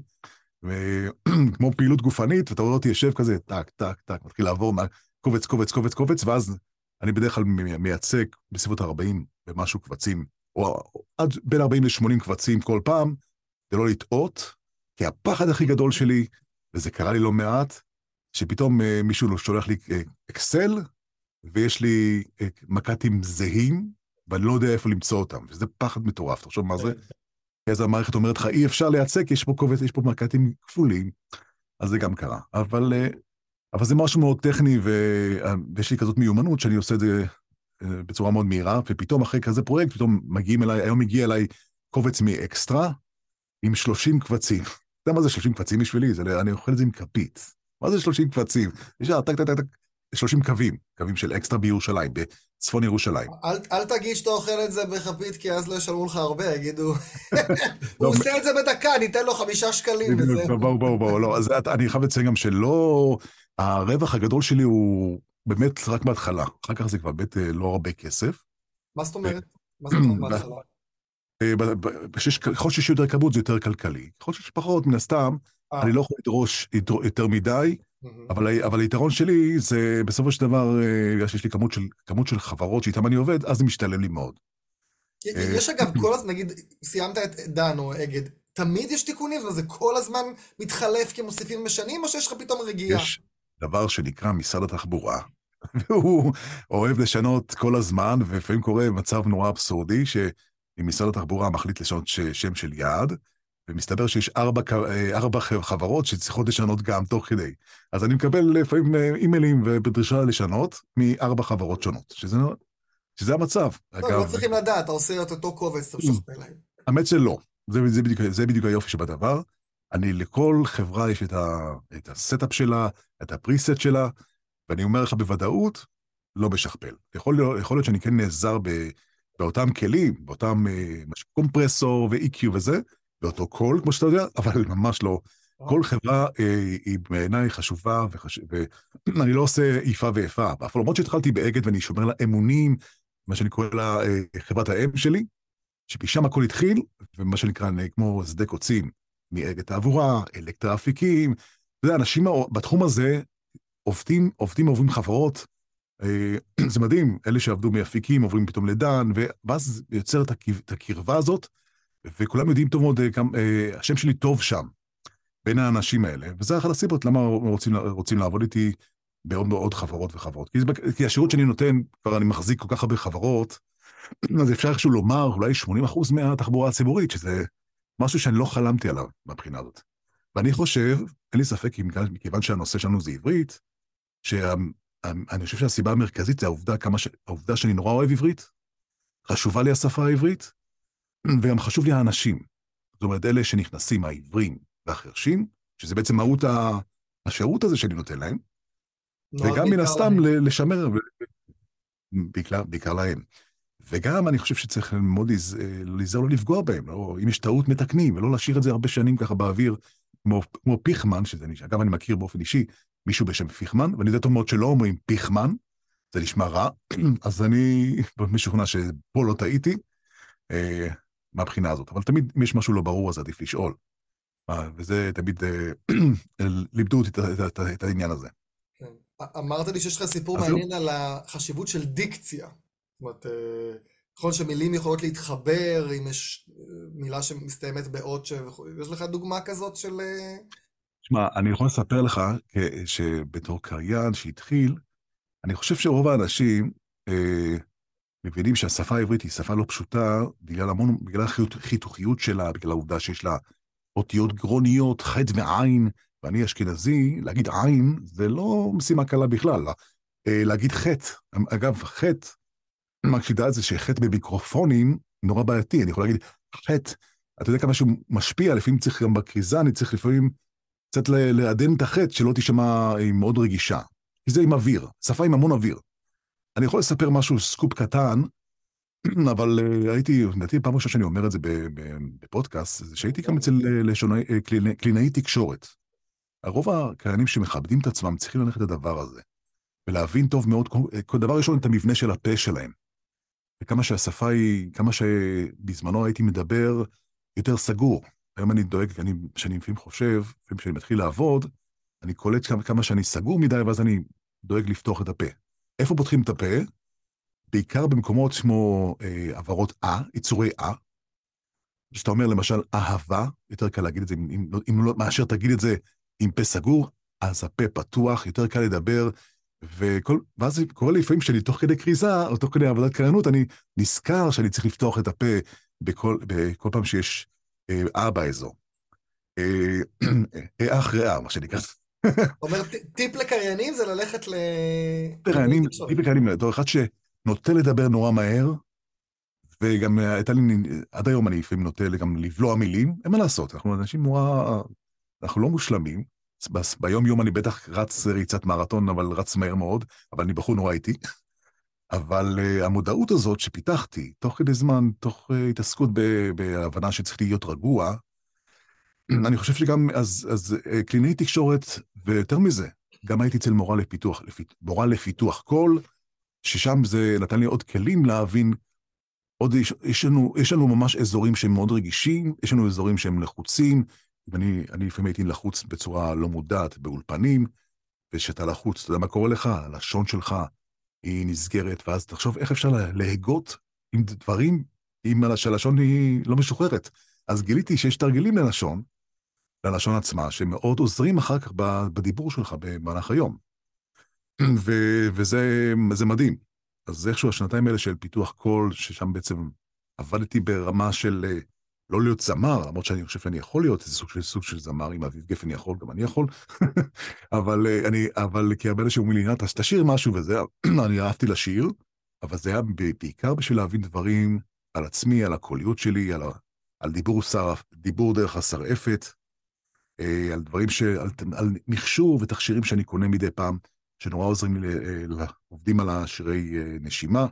S1: וכמו פעילות גופנית, ואתה רואה אותי יושב כזה, טק, טק, טק, מתחיל לעבור קובץ, קובץ, קובץ, קובץ, ואז אני בדרך כלל מייצג בסביבות 40 ומשהו קבצים, או עד בין 40 ל-80 קבצים כל פעם, כדי לא לטעות, כי הפחד הכי גדול שלי, וזה קרה לי לא מעט, שפתאום אה, מישהו שולח לי אה, אקסל, ויש לי אה, מק"טים זהים, ואני לא יודע איפה למצוא אותם, וזה פחד מטורף, תחשוב מה זה. אז המערכת אומרת לך, אי אפשר לייצג, יש פה קובץ, יש פה מק"טים כפולים, אז זה גם קרה. אבל אבל זה משהו מאוד טכני, ויש לי כזאת מיומנות שאני עושה את זה אה, בצורה מאוד מהירה, ופתאום אחרי כזה פרויקט, פתאום מגיעים אליי, היום הגיע אליי קובץ מאקסטרה עם 30 קבצים. אתה יודע מה זה 30 קבצים בשבילי? זה, אני אוכל את זה עם כפית. מה זה 30 קבצים? ישר, טק, טק, טק, טק, 30 קווים, קווים של אקסטרה בירושלים, בצפון ירושלים.
S2: אל, אל תגיד שאתה אוכל את זה בכפית, כי אז לא ישלמו לך הרבה, יגידו, הוא עושה את זה בדקה, ניתן לו חמישה שקלים
S1: וזהו. בואו, בואו, בואו, לא, אז אני חייב לציין גם שלא, הרווח הגדול שלי הוא באמת רק בהתחלה, אחר כך זה כבר באמת אה, לא הרבה כסף.
S2: מה זאת אומרת? מה זאת אומרת בהתחלה?
S1: אה, ככל שיש יותר כמות זה יותר כלכלי. ככל שיש פחות, מן הסתם, אה. אני לא יכול לדרוש יותר מדי, אבל היתרון שלי זה בסופו של דבר, בגלל שיש לי כמות של חברות שאיתן אני עובד, אז זה משתלם לי מאוד.
S2: יש אגב, כל הזמן, נגיד, סיימת את דן או אגד, תמיד יש תיקונים? זה כל הזמן מתחלף כי מוסיפים ומשנים, או שיש לך פתאום רגיעה? יש,
S1: דבר שנקרא משרד התחבורה, והוא אוהב לשנות כל הזמן, ולפעמים קורה מצב נורא אבסורדי, שאם משרד התחבורה מחליט לשנות שם של יעד, ומסתבר שיש ארבע, אה, ארבע חברות שצריכות לשנות גם תוך כדי. אז אני מקבל לפעמים אה, אימיילים ובדרישה לשנות מארבע חברות שונות, שזה, שזה המצב.
S2: לא, אגב, לא צריכים לדעת, אתה עושה את אותו קובץ, אתה משכפל להם.
S1: האמת שלא, זה, זה, בדיוק, זה בדיוק היופי שבדבר. אני, לכל חברה יש את, ה, את ה setup שלה, את ה preset שלה, ואני אומר לך בוודאות, לא משכפל. יכול, יכול להיות שאני כן נעזר ב, באותם כלים, באותם אה, קומפרסור ו-EQ וזה, באותו קול, כמו שאתה יודע, אבל ממש לא. כל חברה אה, היא בעיניי חשובה, וחש... ואני לא עושה איפה ואיפה. אף למרות שהתחלתי באגד ואני שומר לה אמונים, מה שאני קורא לה אה, חברת האם שלי, שמשם הכל התחיל, ומה שנקרא, כמו שדה קוצים. מאגד תעבורה, אלקטרה אפיקים. אתה יודע, אנשים בתחום הזה עובדים, עובדים, עוברים חברות. אה, זה מדהים, אלה שעבדו מאפיקים עוברים פתאום לדן, ואז יוצר את הקרבה הזאת, וכולם יודעים טוב מאוד, גם, אה, אה, השם שלי טוב שם, בין האנשים האלה, וזה אחת הסיבות למה רוצים, רוצים לעבוד איתי בעוד מאוד חברות וחברות. כי, כי השירות שאני נותן, כבר אני מחזיק כל כך הרבה חברות, אז אפשר איכשהו לומר, אולי 80% מהתחבורה הציבורית, שזה משהו שאני לא חלמתי עליו מהבחינה הזאת. ואני חושב, אין לי ספק, מכיוון שהנושא שלנו זה עברית, שאני חושב שהסיבה המרכזית זה העובדה, ש... העובדה שאני נורא אוהב עברית, חשובה לי השפה העברית, וגם חשוב לי האנשים. זאת אומרת, אלה שנכנסים, העברים והחרשים, שזה בעצם מהות השירות הזה שאני נותן להם, וגם מן הסתם לשמר, בעיקר, בעיקר להם. וגם אני חושב שצריך מאוד להיזהר לא לפגוע בהם, לא, אם יש טעות מתקנים, ולא להשאיר את זה הרבה שנים ככה באוויר, כמו, כמו פיכמן, שזה נשמע, אגב אני מכיר באופן אישי מישהו בשם פיכמן, ואני יודע טוב מאוד שלא אומרים פיכמן, זה נשמע רע, אז אני משוכנע שפה לא טעיתי, אה, מהבחינה הזאת, אבל תמיד אם יש משהו לא ברור אז עדיף לשאול. אה, וזה תמיד, אה, לימדו אותי את, העניין הזה.
S2: כן. אמרת לי שיש לך סיפור מעניין על החשיבות של דיקציה. זאת אומרת, אה, נכון שמילים יכולות להתחבר, אם יש מילה שמסתיימת באות ש... יש לך דוגמה כזאת של...
S1: תשמע, אני יכול לספר לך שבתור קריין שהתחיל, אני חושב שרוב האנשים מבינים שהשפה העברית היא שפה לא פשוטה בגלל המון, בגלל החיתוכיות שלה, בגלל העובדה שיש לה אותיות גרוניות, חטא ועין, ואני אשכנזי, להגיד עין זה לא משימה קלה בכלל. אה, להגיד חטא, אגב, חטא, שתדע את זה שחטא במיקרופונים נורא בעייתי, אני יכול להגיד חטא, אתה יודע כמה שהוא משפיע, לפעמים צריך גם בכריזה, אני צריך לפעמים קצת לעדן את החטא, שלא תישמע מאוד רגישה. כי זה עם אוויר, שפה עם המון אוויר. אני יכול לספר משהו, סקופ קטן, אבל הייתי, לדעתי פעם ראשונה שאני אומר את זה בפודקאסט, זה שהייתי גם אצל uh, לשונאי, uh, קלינאי, תקשורת. הרוב הקיינים שמכבדים את עצמם צריכים ללכת לדבר הזה, ולהבין טוב מאוד, דבר ראשון, את המבנה של הפה שלהם. וכמה שהשפה היא, כמה שבזמנו הייתי מדבר יותר סגור. היום אני דואג, אני, כשאני לפעמים חושב, לפעמים כשאני מתחיל לעבוד, אני קולט כמה שאני סגור מדי, ואז אני דואג לפתוח את הפה. איפה פותחים את הפה? בעיקר במקומות כמו אה, עברות אה, יצורי אה. כשאתה אומר למשל אהבה, יותר קל להגיד את זה, אם, אם, אם לא, מאשר תגיד את זה עם פה סגור, אז הפה פתוח, יותר קל לדבר, וכל, ואז קורה לי לפעמים שאני תוך כדי כריזה, או תוך כדי עבודת קריינות, אני נזכר שאני צריך לפתוח את הפה בכל, בכל פעם שיש אה, אה באזור. אה, אה אחרי אה, מה שנקרא.
S2: אומר, טיפ לקריינים זה ללכת ל...
S1: קריינים, טיפ לקריינים, בתור אחד שנוטה לדבר נורא מהר, וגם הייתה לי, עד היום אני לפעמים נוטה גם לבלוע מילים, אין מה לעשות, אנחנו אנשים נורא, אנחנו לא מושלמים. ביום יום אני בטח רץ ריצת מרתון, אבל רץ מהר מאוד, אבל אני בחור נורא איטי. אבל uh, המודעות הזאת שפיתחתי, תוך כדי זמן, תוך uh, התעסקות בהבנה שצריך להיות רגוע, אני חושב שגם, אז, אז uh, קלינאי תקשורת, ויותר מזה, גם הייתי אצל מורה לפיתוח, לפית, מורה לפיתוח קול, ששם זה נתן לי עוד כלים להבין, עוד יש, יש, לנו, יש לנו ממש אזורים שהם מאוד רגישים, יש לנו אזורים שהם לחוצים, ואני לפעמים הייתי לחוץ בצורה לא מודעת באולפנים, וכשאתה לחוץ, אתה יודע מה קורה לך? הלשון שלך היא נסגרת, ואז תחשוב איך אפשר להגות עם דברים, אם שהלשון היא לא משוחררת. אז גיליתי שיש תרגילים ללשון, ללשון עצמה, שמאוד עוזרים אחר כך בדיבור שלך במהלך היום. ו- וזה מדהים. אז איכשהו השנתיים האלה של פיתוח קול, ששם בעצם עבדתי ברמה של אה, לא להיות זמר, למרות שאני חושב שאני יכול להיות איזה סוג של סוג של זמר, אם אביב גפן יכול, גם אני יכול. אבל אה, אני, אבל כי הרבה אנשים אומרים לי, אז תשאיר משהו וזה, אני אהבתי לשיר, אבל זה היה בעיקר בשביל להבין דברים על עצמי, על הקוליות שלי, על, על דיבור, שר, דיבור דרך השרעפת, על דברים ש... על, על מכשור ותכשירים שאני קונה מדי פעם, שנורא עוזרים לי, אה, עובדים על השירי נשימה,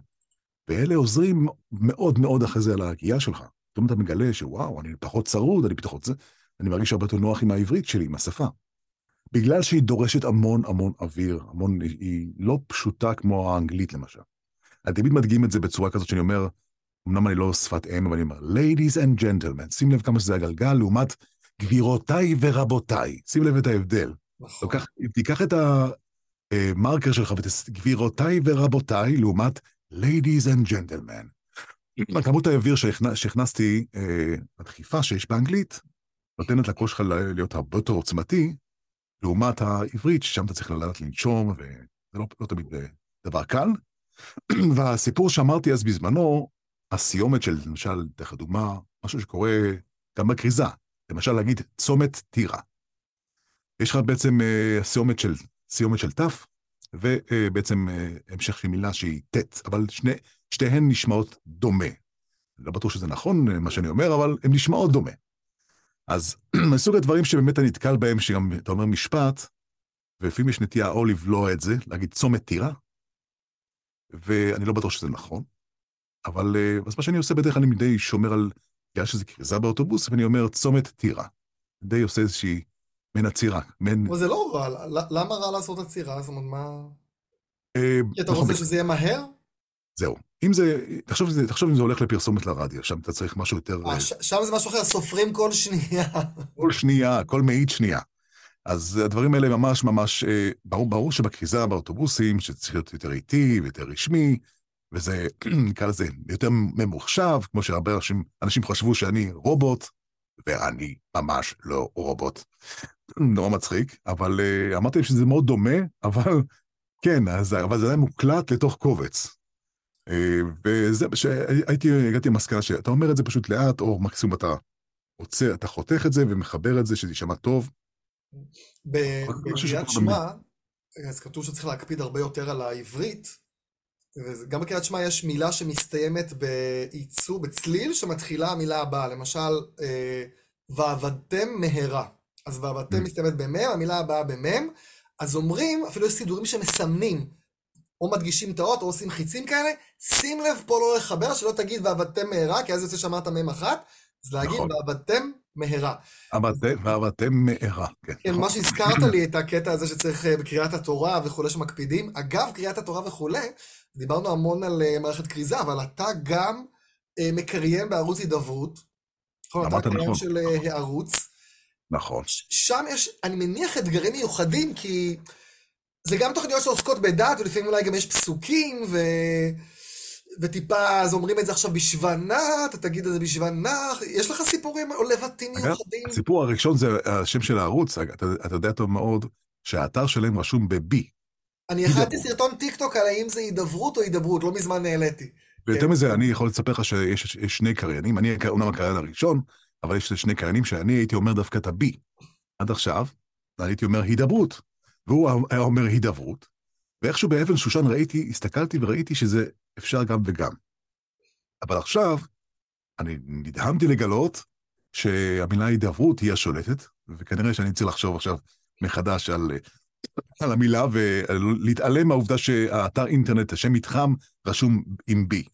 S1: ואלה עוזרים מאוד מאוד אחרי זה על ההגייה שלך. פתאום אתה מגלה שוואו, אני פחות צרוד, אני פחות זה, אני מרגיש הרבה יותר נוח עם העברית שלי, עם השפה. בגלל שהיא דורשת המון המון אוויר, המון, היא לא פשוטה כמו האנגלית למשל. אני תמיד מדגים את זה בצורה כזאת שאני אומר, אמנם אני לא שפת אם, אבל אני אומר, ladies and gentlemen, שים לב כמה שזה הגלגל, לעומת גבירותיי ורבותיי, שים לב את ההבדל. נכון. לוקח, תיקח את המרקר שלך וגבירותיי ורבותיי, לעומת ladies and gentlemen. כמות האוויר שהכנסתי, אה, הדחיפה שיש באנגלית, נותנת לקול שלך להיות הרבה יותר עוצמתי, לעומת העברית, ששם אתה צריך לדעת לנשום, וזה לא, לא תמיד אה, דבר קל. והסיפור שאמרתי אז בזמנו, הסיומת של, למשל, דרך הדוגמה, משהו שקורה גם בכריזה, למשל להגיד צומת טירה. יש לך בעצם אה, סיומת של, סיומת של ת', ובעצם המשך של מילה שהיא ט', אבל שני, שתיהן נשמעות דומה. לא בטוח שזה נכון מה שאני אומר, אבל הן נשמעות דומה. אז מסוג הדברים שבאמת אני נתקל בהם, שגם אתה אומר משפט, ולפעמים יש נטייה או לבלוע את זה, להגיד צומת טירה, ואני לא בטוח שזה נכון, אבל אה, אז מה שאני עושה בדרך כלל אני מדי שומר על, בגלל שזה כריזה באוטובוס, ואני אומר צומת טירה. די עושה איזושהי מן עצירה. מן...
S2: אבל זה לא רע, למה רע לעשות עצירה? זאת אומרת, מה... אה, כי אתה רוצה שזה יהיה מהר?
S1: זהו. אם זה, תחשוב, תחשוב אם זה הולך לפרסומת לרדיו, שם אתה צריך משהו יותר...
S2: 아, אה, ש, שם זה משהו אחר, סופרים כל שנייה.
S1: כל שנייה, כל מאית שנייה. אז הדברים האלה ממש ממש, אה, ברור, ברור שבכריזה באוטובוסים, שצריך להיות יותר איטי ויותר רשמי, וזה, נקרא לזה, יותר ממוחשב, כמו שהרבה אנשים, אנשים חשבו שאני רובוט, ואני ממש לא רובוט. נורא מצחיק, אבל uh, אמרתי להם שזה מאוד דומה, אבל כן, אז, אבל זה היה מוקלט לתוך קובץ. Uh, וזה, שהייתי, הגעתי למסקנה שאתה אומר את זה פשוט לאט, או מקסימום אתה עוצר, אתה חותך את זה ומחבר את זה, שזה יישמע טוב.
S2: בקריאת שמע, אז כתוב שצריך להקפיד הרבה יותר על העברית, וגם בקריאת שמע יש מילה שמסתיימת בייצור, בצליל, שמתחילה המילה הבאה. למשל, אה, ועבדתם מהרה. אז ועבדתם mm. מסתיימת במם, המילה הבאה במם. אז אומרים, אפילו יש סידורים שמסמנים, או מדגישים את האות, או עושים חיצים כאלה, שים לב פה לא לחבר, שלא תגיד ועבדתם מהרה, כי אז יוצא שאמרת מם אחת, אז להגיד נכון. ועבדתם מהרה.
S1: ועבדתם מהרה, כן.
S2: כן, מה שהזכרת לי את הקטע הזה שצריך אה, בקריאת התורה וכולי שמקפידים. אגב, קריאת התורה וכולי, דיברנו המון על uh, מערכת כריזה, אבל אתה גם uh, מקריין בערוץ הידברות.
S1: נכון, אתה קריין
S2: של uh, הערוץ.
S1: נכון.
S2: שם יש, אני מניח, אתגרים מיוחדים, כי זה גם תוכניות שעוסקות בדת, ולפעמים אולי גם יש פסוקים, ו... וטיפה, אז אומרים את זה עכשיו בשבנה, אתה תגיד את זה בשבנה, יש לך סיפורים או לבטים מיוחדים?
S1: הסיפור הראשון זה השם של הערוץ, אתה, אתה יודע טוב מאוד שהאתר שלהם רשום ב-B.
S2: אני הכנתי סרטון טיק טוק על האם זה הידברות או הידברות, לא מזמן העליתי.
S1: ויותר כן. מזה, אני יכול לספר לך שיש שני קריינים, אני אומנם הקריין הראשון, אבל יש שני קריינים שאני הייתי אומר דווקא את ה-B. עד עכשיו, הייתי אומר הידברות, והוא היה אומר הידברות, ואיכשהו באבן שושן ראיתי, הסתכלתי וראיתי שזה אפשר גם וגם. אבל עכשיו, אני נדהמתי לגלות שהמילה הידברות היא השולטת, וכנראה שאני צריך לחשוב עכשיו מחדש על, על המילה ולהתעלם מהעובדה שהאתר אינטרנט, השם מתחם, רשום עם בי.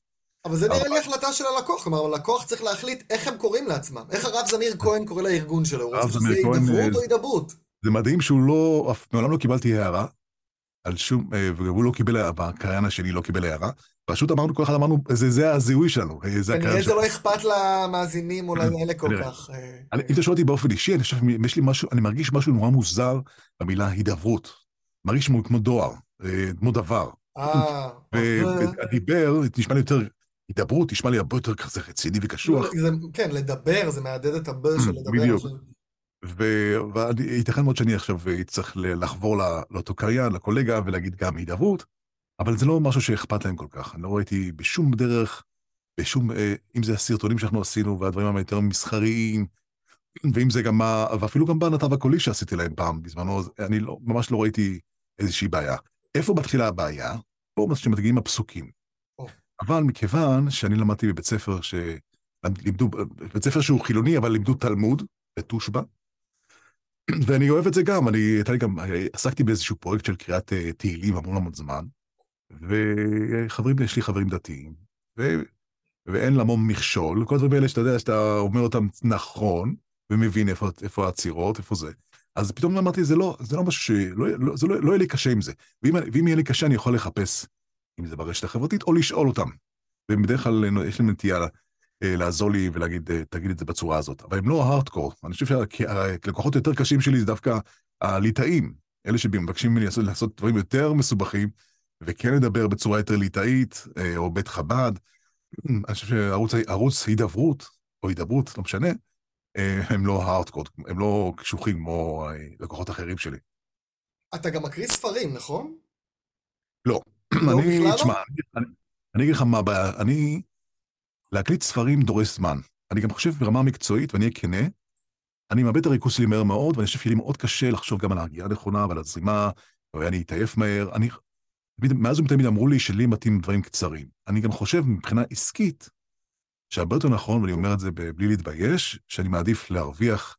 S2: אבל זה נראה לי החלטה של הלקוח, כלומר, הלקוח צריך להחליט איך הם קוראים לעצמם. איך הרב זמיר כהן קורא לארגון שלו? הוא רוצה שזה הידברות או הידברות?
S1: זה מדהים שהוא לא, מעולם לא קיבלתי הערה על שום, אה, והוא לא קיבל, בקריין השני לא קיבל הערה. פשוט אמרנו, כל אחד אמרנו, זה, זה הזיהוי שלנו,
S2: אה, זה שלנו. כנראה זה לא אכפת למאזינים או לאלה כל כך.
S1: אה. אם אתה שואל אותי באופן אישי, אני חושב, יש לי משהו, אני מרגיש משהו נורא מוזר במילה הידברות. מרגיש כמו דואר, כמו דבר.
S2: אה.
S1: והדיבר, נשמע לי יותר, הידברות נשמע לי הרבה יותר כזה רציני וקשוח.
S2: כן, לדבר, זה מהדהד את הבר של לדבר.
S1: בדיוק. וייתכן מאוד שאני עכשיו אצטרך לחבור לאותו קריין, לקולגה, ולהגיד גם הידברות, אבל זה לא משהו שאכפת להם כל כך. אני לא ראיתי בשום דרך, בשום, אה, אם זה הסרטונים שאנחנו עשינו, והדברים היותר מסחריים, ואם זה גם מה, ואפילו גם בנתב הקולי שעשיתי להם פעם בזמנו, אני לא, ממש לא ראיתי איזושהי בעיה. איפה מתחילה הבעיה? פה שמגיעים הפסוקים. Oh. אבל מכיוון שאני למדתי בבית ספר ש... לימדו, בית ספר שהוא חילוני, אבל לימדו תלמוד בתושבע, ואני אוהב את זה גם, אני, הייתה לי גם, עסקתי באיזשהו פרויקט של קריאת אה, תהילים המון המון זמן, וחברים, יש לי חברים דתיים, ו, ואין למום מכשול, כל הדברים האלה שאתה יודע, שאתה אומר אותם נכון, ומבין איפה, איפה העצירות, איפה זה. אז פתאום אמרתי, זה לא, זה לא משהו ש... לא, לא, לא, לא יהיה לי קשה עם זה. ואם, ואם יהיה לי קשה, אני יכול לחפש, אם זה ברשת החברתית, או לשאול אותם. ובדרך כלל יש להם נטייה אה, לעזור לי ולהגיד, אה, תגיד את זה בצורה הזאת. אבל הם לא הארדקור. אני חושב שהלקוחות יותר קשים שלי זה דווקא הליטאים, אלה שמבקשים ממני לעשות, לעשות דברים יותר מסובכים, וכן לדבר בצורה יותר ליטאית, אה, או בית חב"ד. אני חושב שערוץ הידברות, או הידברות, לא משנה, הם לא הארדקור, הם לא קשוחים כמו לקוחות אחרים שלי.
S2: אתה גם מקריא ספרים, נכון?
S1: לא.
S2: לא,
S1: אני,
S2: בכלל
S1: תשמע,
S2: לא?
S1: אני, אני אגיד לך מה הבעיה, אני להקליט ספרים דורש זמן. אני גם חושב ברמה המקצועית, ואני אהיה כנה, אני מאבד את הריכוז שלי מהר מאוד, ואני חושב שיהיה לי מאוד קשה לחשוב גם על ההגיעה הנכונה ועל הזרימה, ואני אתעייף מהר. אני, מאז ומתמיד אמרו לי שלי מתאים דברים קצרים. אני גם חושב מבחינה עסקית, שהרבה יותר נכון, ואני אומר את זה בלי להתבייש, שאני מעדיף להרוויח,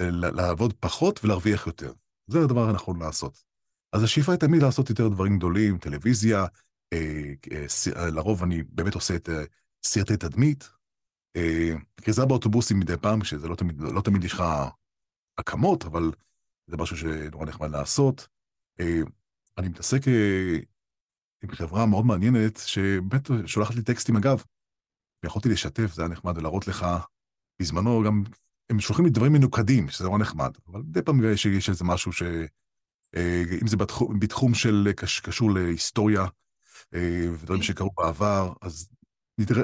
S1: אה, לעבוד פחות ולהרוויח יותר. זה הדבר הנכון לעשות. אז השאיפה היא תמיד לעשות יותר דברים גדולים, טלוויזיה, אה, אה, לרוב אני באמת עושה את סרטי תדמית, אה, כריזה באוטובוסים מדי פעם, שזה לא תמיד, לא תמיד יש לך הקמות, אבל זה משהו שנורא נחמד לעשות. אה, אני מתעסק אה, עם חברה מאוד מעניינת, שבאמת שולחת לי טקסטים אגב, ויכולתי לשתף, זה היה נחמד, ולהראות לך, בזמנו גם, הם שולחים לי דברים מנוקדים, שזה נורא נחמד, אבל מדי פעם יש איזה משהו ש... אם זה בתחום, בתחום של, קשור להיסטוריה, ודברים שקרו בעבר, אז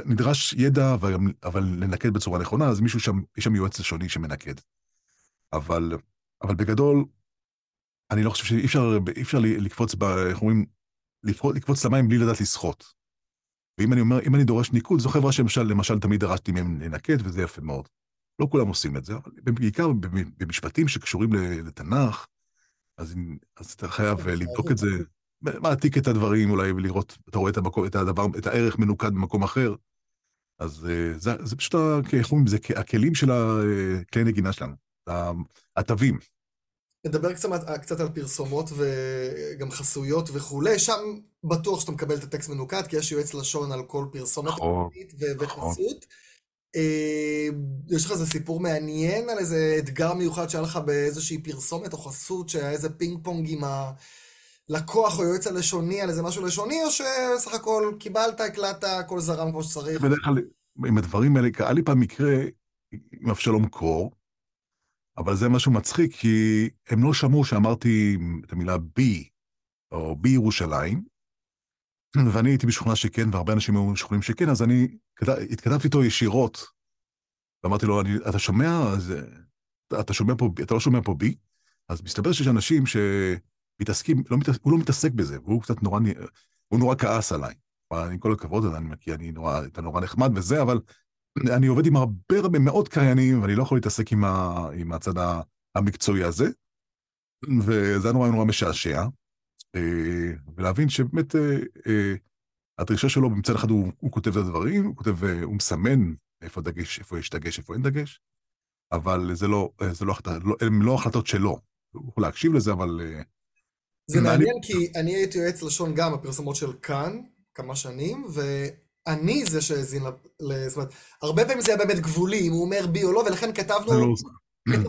S1: נדרש ידע, אבל לנקד בצורה נכונה, אז מישהו שם, יש שם יועץ לשוני שמנקד. אבל, אבל בגדול, אני לא חושב שאי אפשר, אפשר לקפוץ, ב, איך אומרים, לקפוץ למים בלי לדעת לשחות. ואם אני אומר, אם אני דורש ניקוד, זו חברה שלמשל, למשל, תמיד דרשתי מהם לנקד, וזה יפה מאוד. לא כולם עושים את זה, אבל בעיקר במשפטים שקשורים לתנ"ך, אז, אז אתה חייב כן, לבדוק את זה, מעתיק את הדברים אולי, ולראות, אתה רואה את, המקום, את הדבר, את הערך מנוקד במקום אחר. אז אה, זה, זה פשוט, איך אומרים, זה הכלים של הכלי אה, נגינה שלנו, התווים.
S2: נדבר קצת, קצת על פרסומות וגם חסויות וכולי, שם בטוח שאתה מקבל את הטקסט מנוקד, כי יש יועץ לשון על כל פרסומת נכון, נכון. וחסות. אה, יש לך איזה סיפור מעניין על איזה אתגר מיוחד שהיה לך באיזושהי פרסומת או חסות, שהיה איזה פינג פונג עם הלקוח או יועץ הלשוני על איזה משהו לשוני, או שסך הכל קיבלת, הקלטת, הכל זרם כמו שצריך?
S1: בדרך כלל, עם הדברים האלה, היה לי פעם מקרה עם אבשלום קור, אבל זה משהו מצחיק, כי הם לא שמעו שאמרתי את המילה בי, או בי ירושלים, ואני הייתי משוכנע שכן, והרבה אנשים היו משוכנעים שכן, אז אני התכתבתי איתו ישירות, ואמרתי לו, אתה שומע, אז, אתה שומע פה, אתה לא שומע פה בי? אז מסתבר שיש אנשים שמתעסקים, לא מתעס, הוא לא מתעסק בזה, והוא קצת נורא, הוא נורא כעס עליי. עם כל הכבוד, אני מכיר, אני נורא, אתה נורא נחמד וזה, אבל אני עובד עם הרבה הרבה מאוד קריינים, ואני לא יכול להתעסק עם, ה, עם הצד המקצועי הזה, וזה היה נורא נורא משעשע. אה, ולהבין שבאמת אה, אה, הדרישה שלו, מצד אחד הוא, הוא כותב את הדברים, הוא כותב, הוא מסמן איפה דגש, איפה יש דגש, איפה אין דגש, אבל זה לא, זה לא, לא, הן לא החלטות שלו. הוא יכול להקשיב לזה, אבל...
S2: זה מעניין כי אני הייתי יועץ לשון גם בפרסומות של כאן, כמה שנים, ואני זה שהאזין, זאת אומרת, הרבה פעמים זה היה באמת גבולי, אם הוא אומר בי או לא, ולכן כתבנו... לא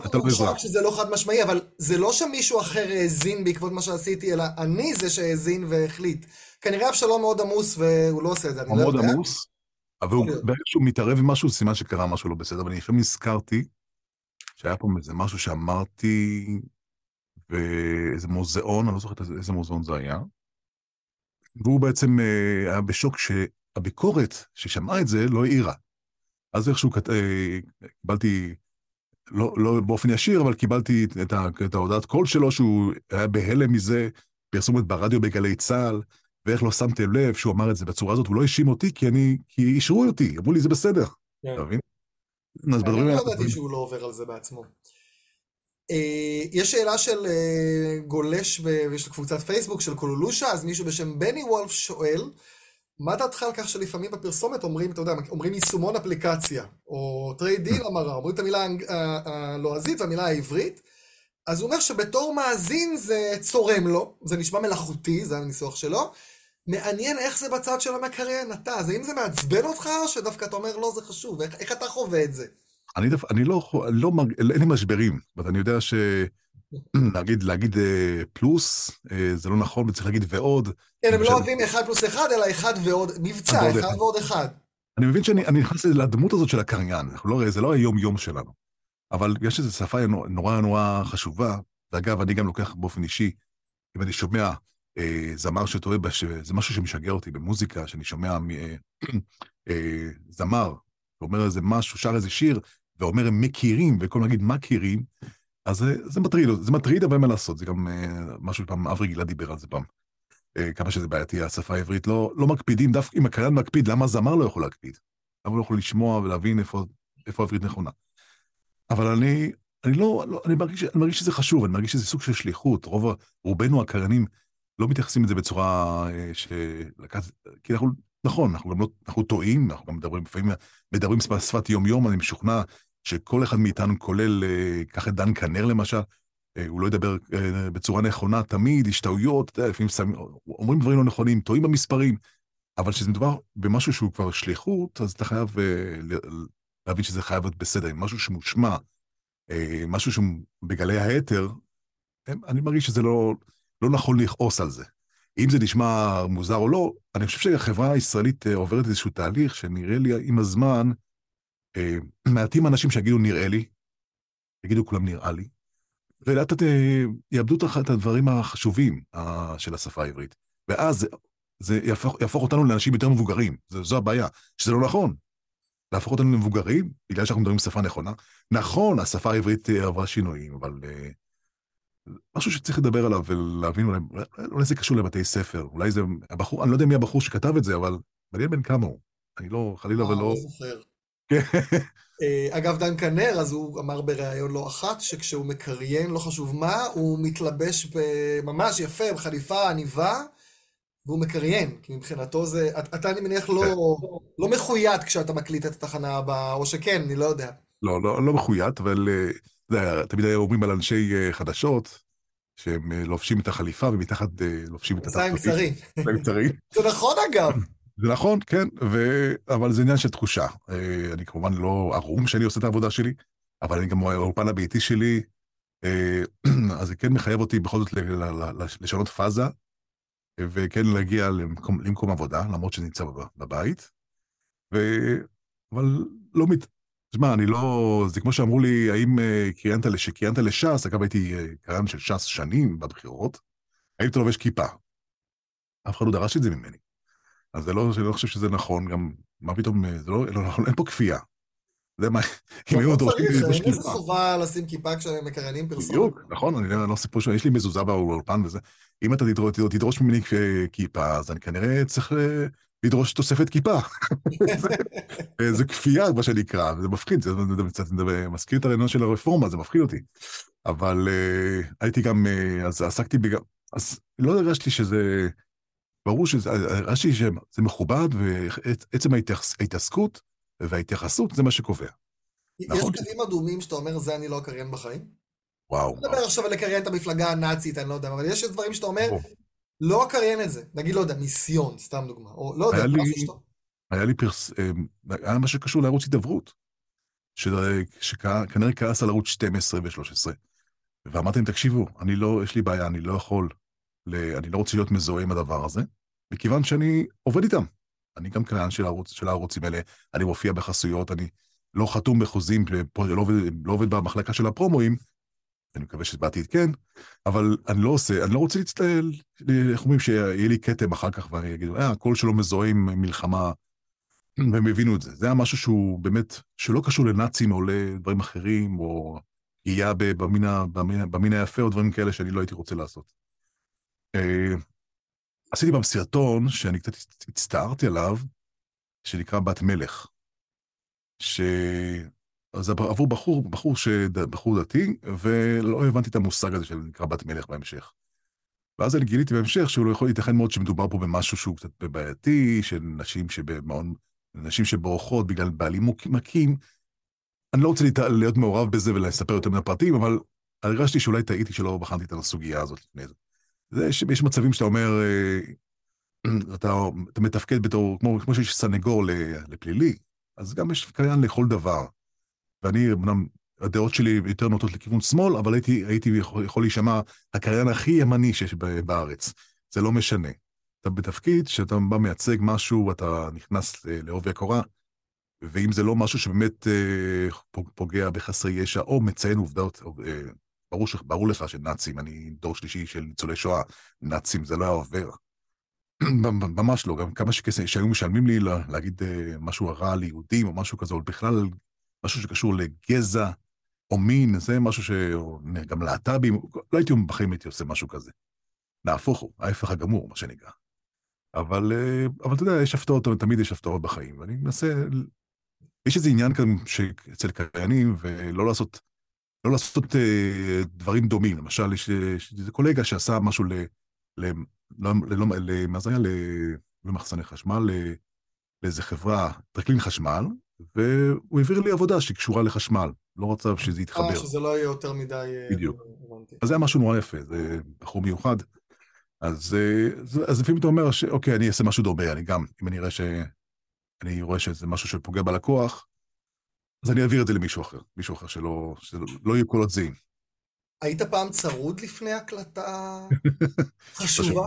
S2: אתה לא אזרח. שזה לא חד משמעי, אבל זה לא שמישהו אחר האזין בעקבות מה שעשיתי, אלא אני זה שהאזין והחליט. כנראה אבשלום מאוד עמוס והוא לא עושה את זה, אני לא יודע.
S1: הוא מאוד עמוס, אבל ברגע שהוא מתערב עם משהו, סימן שקרה משהו לא בסדר. אבל אני עכשיו נזכרתי שהיה פה איזה משהו שאמרתי באיזה מוזיאון, אני לא זוכר איזה מוזיאון זה היה, והוא בעצם אה, היה בשוק שהביקורת ששמעה את זה לא העירה. אז איכשהו אה, קיבלתי לא, לא באופן ישיר, אבל קיבלתי את, ה, את ההודעת קול שלו, שהוא היה בהלם מזה, פרסומת ברדיו בגלי צה"ל, ואיך לא שמתם לב שהוא אמר את זה בצורה הזאת, הוא לא האשים אותי, כי אני, כי אישרו אותי, אמרו לי, זה בסדר. כן. אתה מבין?
S2: אני לא ידעתי שהוא לא עובר על זה בעצמו. אה, יש שאלה של אה, גולש, יש קבוצת פייסבוק של קולולושה, אז מישהו בשם בני וולף שואל, מה דעתך על כך שלפעמים בפרסומת אומרים, אתה יודע, אומרים יישומון אפליקציה, או trade deal המרה, אומרים את המילה הלועזית והמילה העברית, אז הוא אומר שבתור מאזין זה צורם לו, זה נשמע מלאכותי, זה הניסוח שלו. מעניין איך זה בצד של הקריין, אתה, אז האם זה מעצבן אותך, או שדווקא אתה אומר, לא, זה חשוב, איך, איך אתה חווה את זה?
S1: אני, דו, אני לא, לא, אין לי משברים, אבל אני יודע ש... להגיד, להגיד אה, פלוס, אה, זה לא נכון, וצריך להגיד ועוד.
S2: כן, הם לא אוהבים אחד פלוס אחד, אלא אחד ועוד, מבצע, אחד ועוד אחד.
S1: אני מבין שאני נכנס לדמות הזאת של הקריין, לא, זה לא היום-יום שלנו. אבל יש איזו שפה נורא נורא חשובה, ואגב, אני גם לוקח באופן אישי, אם אני שומע אה, זמר שטועה, זה משהו שמשגע אותי במוזיקה, שאני שומע אה, אה, זמר, ואומר איזה משהו, שר איזה שיר, ואומר הם מכירים, וכל נגיד מכירים, אז זה, זה מטריד, זה מטריד, אבל אין מה לעשות, זה גם uh, משהו שפעם אברי גלעד דיבר על זה פעם. Uh, כמה שזה בעייתי, השפה העברית לא, לא מקפידים, דווקא אם הקריין מקפיד, למה הזמר לא יכול להקפיד? למה הוא לא יכול לשמוע ולהבין איפה, איפה העברית נכונה? אבל אני, אני לא, לא אני, מרגיש, אני מרגיש שזה חשוב, אני מרגיש שזה סוג של שליחות. רוב, רובנו הקריינים לא מתייחסים לזה בצורה uh, שלקח, כי אנחנו, נכון, אנחנו גם לא, אנחנו טועים, אנחנו גם מדברים, לפעמים מדברים שפת יום-יום, אני משוכנע שכל אחד מאיתנו, כולל, אה, קח את דן כנר למשל, אה, הוא לא ידבר אה, בצורה נכונה תמיד, יש טעויות, לפעמים שמים, אומרים דברים לא נכונים, טועים במספרים, אבל כשזה מדובר במשהו שהוא כבר שליחות, אז אתה חייב להבין שזה חייב להיות בסדר, משהו שמושמע, משהו שהוא בגלי האתר, אני מרגיש שזה לא, לא נכון לכעוס על זה. אם זה נשמע מוזר או לא, אני חושב שהחברה הישראלית עוברת איזשהו תהליך שנראה לי עם הזמן, אה, מעטים אנשים שיגידו נראה לי, יגידו כולם נראה לי, ולאט לאט אה, יאבדו את הדברים החשובים של השפה העברית. ואז זה יהפוך, יהפוך אותנו לאנשים יותר מבוגרים. זו, זו הבעיה, שזה לא נכון. להפוך אותנו למבוגרים, בגלל שאנחנו מדברים שפה נכונה. נכון, השפה העברית אה, עברה שינויים, אבל uh, משהו שצריך לדבר עליו ולהבין אולי, אולי זה קשור לבתי ספר. אולי זה הבחור, אני לא יודע מי הבחור שכתב את זה, אבל מעניין בן כמה הוא. אני לא, חלילה ולא...
S2: לא זוכר. כן. אה, אגב, דן כנר, אז הוא אמר בריאיון לא אחת, שכשהוא מקריין, לא חשוב מה, הוא מתלבש ממש יפה, בחליפה עניבה, והוא מקריין, כי מבחינתו זה... אתה, אני מניח, לא, לא מחויית כשאתה מקליט את התחנה הבאה, או שכן, אני לא יודע.
S1: לא, לא, לא מחויית, אבל זה, תמיד היו אומרים על אנשי אה, חדשות, שהם אה, לובשים את החליפה ומתחת לובשים את
S2: התחתונים. קצרים.
S1: קצרים.
S2: זה נכון, אגב.
S1: זה נכון, כן, ו... אבל זה עניין של תחושה. אה, אני כמובן לא ערום כשאני עושה את העבודה שלי, אבל אני גם האולפן הביתי שלי, אה, אז זה כן מחייב אותי בכל זאת לשנות פאזה, וכן להגיע למקום, למקום עבודה, למרות שאני נמצא בבית. ו... אבל לא מת... תשמע, אני לא... זה כמו שאמרו לי, האם אה, קריינת, כשקריינת לש"ס, אגב הייתי קריין של ש"ס שנים בבחירות, האם אתה לובש כיפה? אף אחד לא דרש את זה ממני. אז זה לא, אני לא חושב שזה נכון, גם, מה פתאום, זה לא, לא, לא אין פה כפייה. זה מה,
S2: אם היו דורשים ללבוש כיפה. אין איזה חובה לשים כיפה כשמקריינים פרסומת.
S1: בדיוק, נכון, אני לא סיפור יש לי מזוזה באולפן וזה. אם אתה תדרוש ממני כיפה, אז אני כנראה צריך אה, לדרוש תוספת כיפה. זה כפייה, מה שנקרא, וזה מפחיד, זה קצת מזכיר את הרעיון של הרפורמה, זה מפחיד אותי. אבל אה, הייתי גם, אה, אז עסקתי בגם, אז לא הרגשתי שזה... ברור שזה שזה מכובד, ועצם ההתעסקות וההתייחסות זה מה שקובע.
S2: יש נכון? קווים אדומים שאתה אומר, זה אני לא אקריין בחיים?
S1: וואו.
S2: אני לא מדבר עכשיו על לקריין את המפלגה הנאצית, אני לא יודע, אבל יש דברים שאתה אומר, לא אקריין את זה. נגיד, לא יודע, מיסיון, סתם דוגמה. או לא יודע, משהו שאתה...
S1: היה לי פרס... אמ, היה מה שקשור לערוץ הידברות, שכנראה כעס על ערוץ 12 ו-13. ואמרתי להם, תקשיבו, אני לא, יש לי בעיה, אני לא יכול ל... אני לא רוצה להיות מזוהה עם הדבר הזה, מכיוון שאני עובד איתם. אני גם קריין של, הערוץ, של הערוצים האלה, אני מופיע בחסויות, אני לא חתום בחוזים, לא עובד, לא עובד במחלקה של הפרומואים, אני מקווה שבעתיד כן, אבל אני לא עושה, אני לא רוצה להצטעל, איך אומרים, שיהיה לי כתם אחר כך ואני אגיד, אה, הקול שלו מזוהה עם מלחמה, והם הבינו את זה. זה היה משהו שהוא באמת, שלא קשור לנאצים או לדברים אחרים, או במין, במין היפה או דברים כאלה שאני לא הייתי רוצה לעשות. אה, עשיתי פעם סרטון שאני קצת הצטערתי עליו, שנקרא בת מלך. ש... אז עבור בחור, בחור, שד... בחור דתי, ולא הבנתי את המושג הזה שנקרא בת מלך בהמשך. ואז אני גיליתי בהמשך שהוא לא יכול, ייתכן מאוד שמדובר פה במשהו שהוא קצת בעייתי, של נשים שבמעון, נשים שבורחות בגלל בעלים מכים. אני לא רוצה להיות מעורב בזה ולספר יותר מן הפרטים, אבל הרגשתי שאולי טעיתי שלא בחנתי את הסוגיה הזאת לפני זה. זה, יש מצבים שאתה אומר, אה, אתה, אתה מתפקד בתור, כמו, כמו שיש סנגור לפלילי, אז גם יש קריין לכל דבר. ואני, אמנם הדעות שלי יותר נוטות לכיוון שמאל, אבל הייתי, הייתי יכול, יכול להישמע הקריין הכי ימני שיש בארץ. זה לא משנה. אתה בתפקיד שאתה בא מייצג משהו, אתה נכנס אה, לעובי הקורה, ואם זה לא משהו שבאמת אה, פוגע בחסרי ישע, או מציין עובדות, ברור, ש... ברור לך שנאצים, אני דור שלישי של ניצולי שואה, נאצים זה לא היה עובר. ממש לא, גם כמה שכסף שהיו משלמים לי להגיד אה, משהו רע ליהודים או משהו כזה, או בכלל משהו שקשור לגזע או מין, זה משהו ש... גם להט"בים, לא הייתי בחיים הייתי עושה משהו כזה. נהפוך הוא, ההפך הגמור, מה שנקרא. אבל, אה, אבל אתה יודע, יש הפתעות, תמיד יש הפתעות בחיים, ואני מנסה... יש איזה עניין כאן אצל קריינים, ולא לעשות לא לעשות אה, דברים דומים. למשל, יש איזה קולגה שעשה משהו ל... ל... לא, לא, ל... מה זה היה? למחסני חשמל, לאיזה חברה, טרקלין חשמל, והוא העביר לי עבודה שקשורה לחשמל. לא רצה שזה יתחבר.
S2: אה, שזה לא יהיה יותר מדי... אה,
S1: בדיוק. אז זה היה משהו נורא יפה, זה בחור מיוחד. אז, אה, אז לפעמים אתה אומר, אוקיי, אני אעשה משהו דומה, אני גם, אם אני אראה ש... אני רואה שזה משהו שפוגע בלקוח, אז אני אעביר את זה למישהו אחר, מישהו אחר שלא, שלא לא יהיו קולות זהים.
S2: היית פעם צרוד לפני הקלטה חשובה?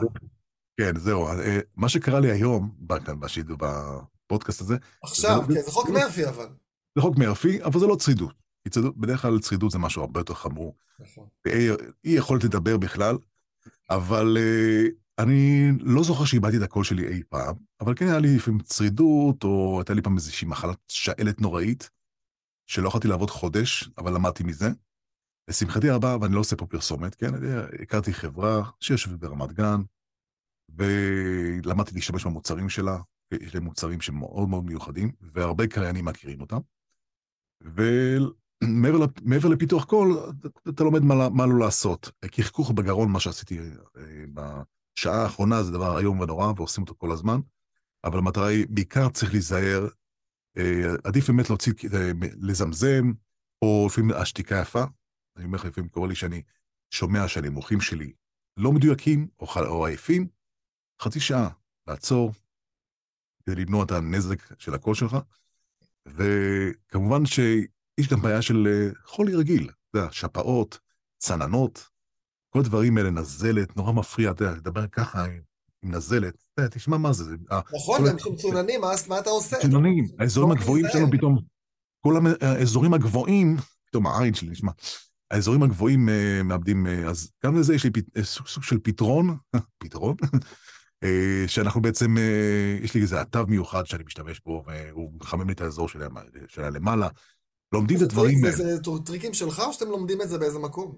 S1: כן, זהו. אה, מה שקרה לי היום, כאן בשידור, בפודקאסט הזה...
S2: עכשיו, כן, זה חוק מרפי אבל.
S1: זה חוק מרפי, אבל זה לא צרידות. בדרך כלל צרידות זה משהו הרבה יותר חמור. נכון. אי יכולת לדבר בכלל, אבל uh, אני לא זוכר שאיבדתי את הקול שלי אי פעם, אבל כן היה לי לפעמים צרידות, או הייתה לי פעם איזושהי מחלת שאלת נוראית, שלא יכולתי לעבוד חודש, אבל למדתי מזה. לשמחתי הרבה, ואני לא עושה פה פרסומת, כן, הכרתי חברה שיושבת ברמת גן, ולמדתי להשתמש במוצרים שלה, יש להם מוצרים שמאוד מאוד מיוחדים, והרבה קריינים מכירים אותם. ומעבר לפיתוח קול, אתה לומד מה, מה לא לעשות. קחקוך בגרון, מה שעשיתי אה, בשעה האחרונה, זה דבר איום ונורא, ועושים אותו כל הזמן, אבל המטרה היא, בעיקר צריך להיזהר, עדיף באמת להוציא, אה, לזמזם, או לפעמים השתיקה יפה. אני אומר לך, לפעמים קורה לי שאני שומע שהנימוכים שלי לא מדויקים, או, או עייפים, חצי שעה, לעצור, כדי למנוע את הנזק של הקול שלך. וכמובן שיש גם בעיה של אה, חולי רגיל, אתה יודע, שפעות, צננות, כל הדברים האלה, נזלת, נורא מפריע, אתה יודע, לדבר ככה עם, עם נזלת, יודע, תשמע מה זה.
S2: אה, נכון, גם כשהם צוננים, מה אתה עושה?
S1: צוננים, האזורים הגבוהים שלנו פתאום, כל האזורים הגבוהים, פתאום העין שלי נשמע, האזורים הגבוהים uh, מאבדים, אז גם לזה יש לי סוג, של פתרון, פתרון, שאנחנו בעצם, יש לי איזה אתר מיוחד שאני משתמש בו, והוא מחמם לי את האזור של, של הלמעלה. לומדים את הדברים
S2: האלה. זה טריקים שלך, או שאתם לומדים את זה באיזה מקום?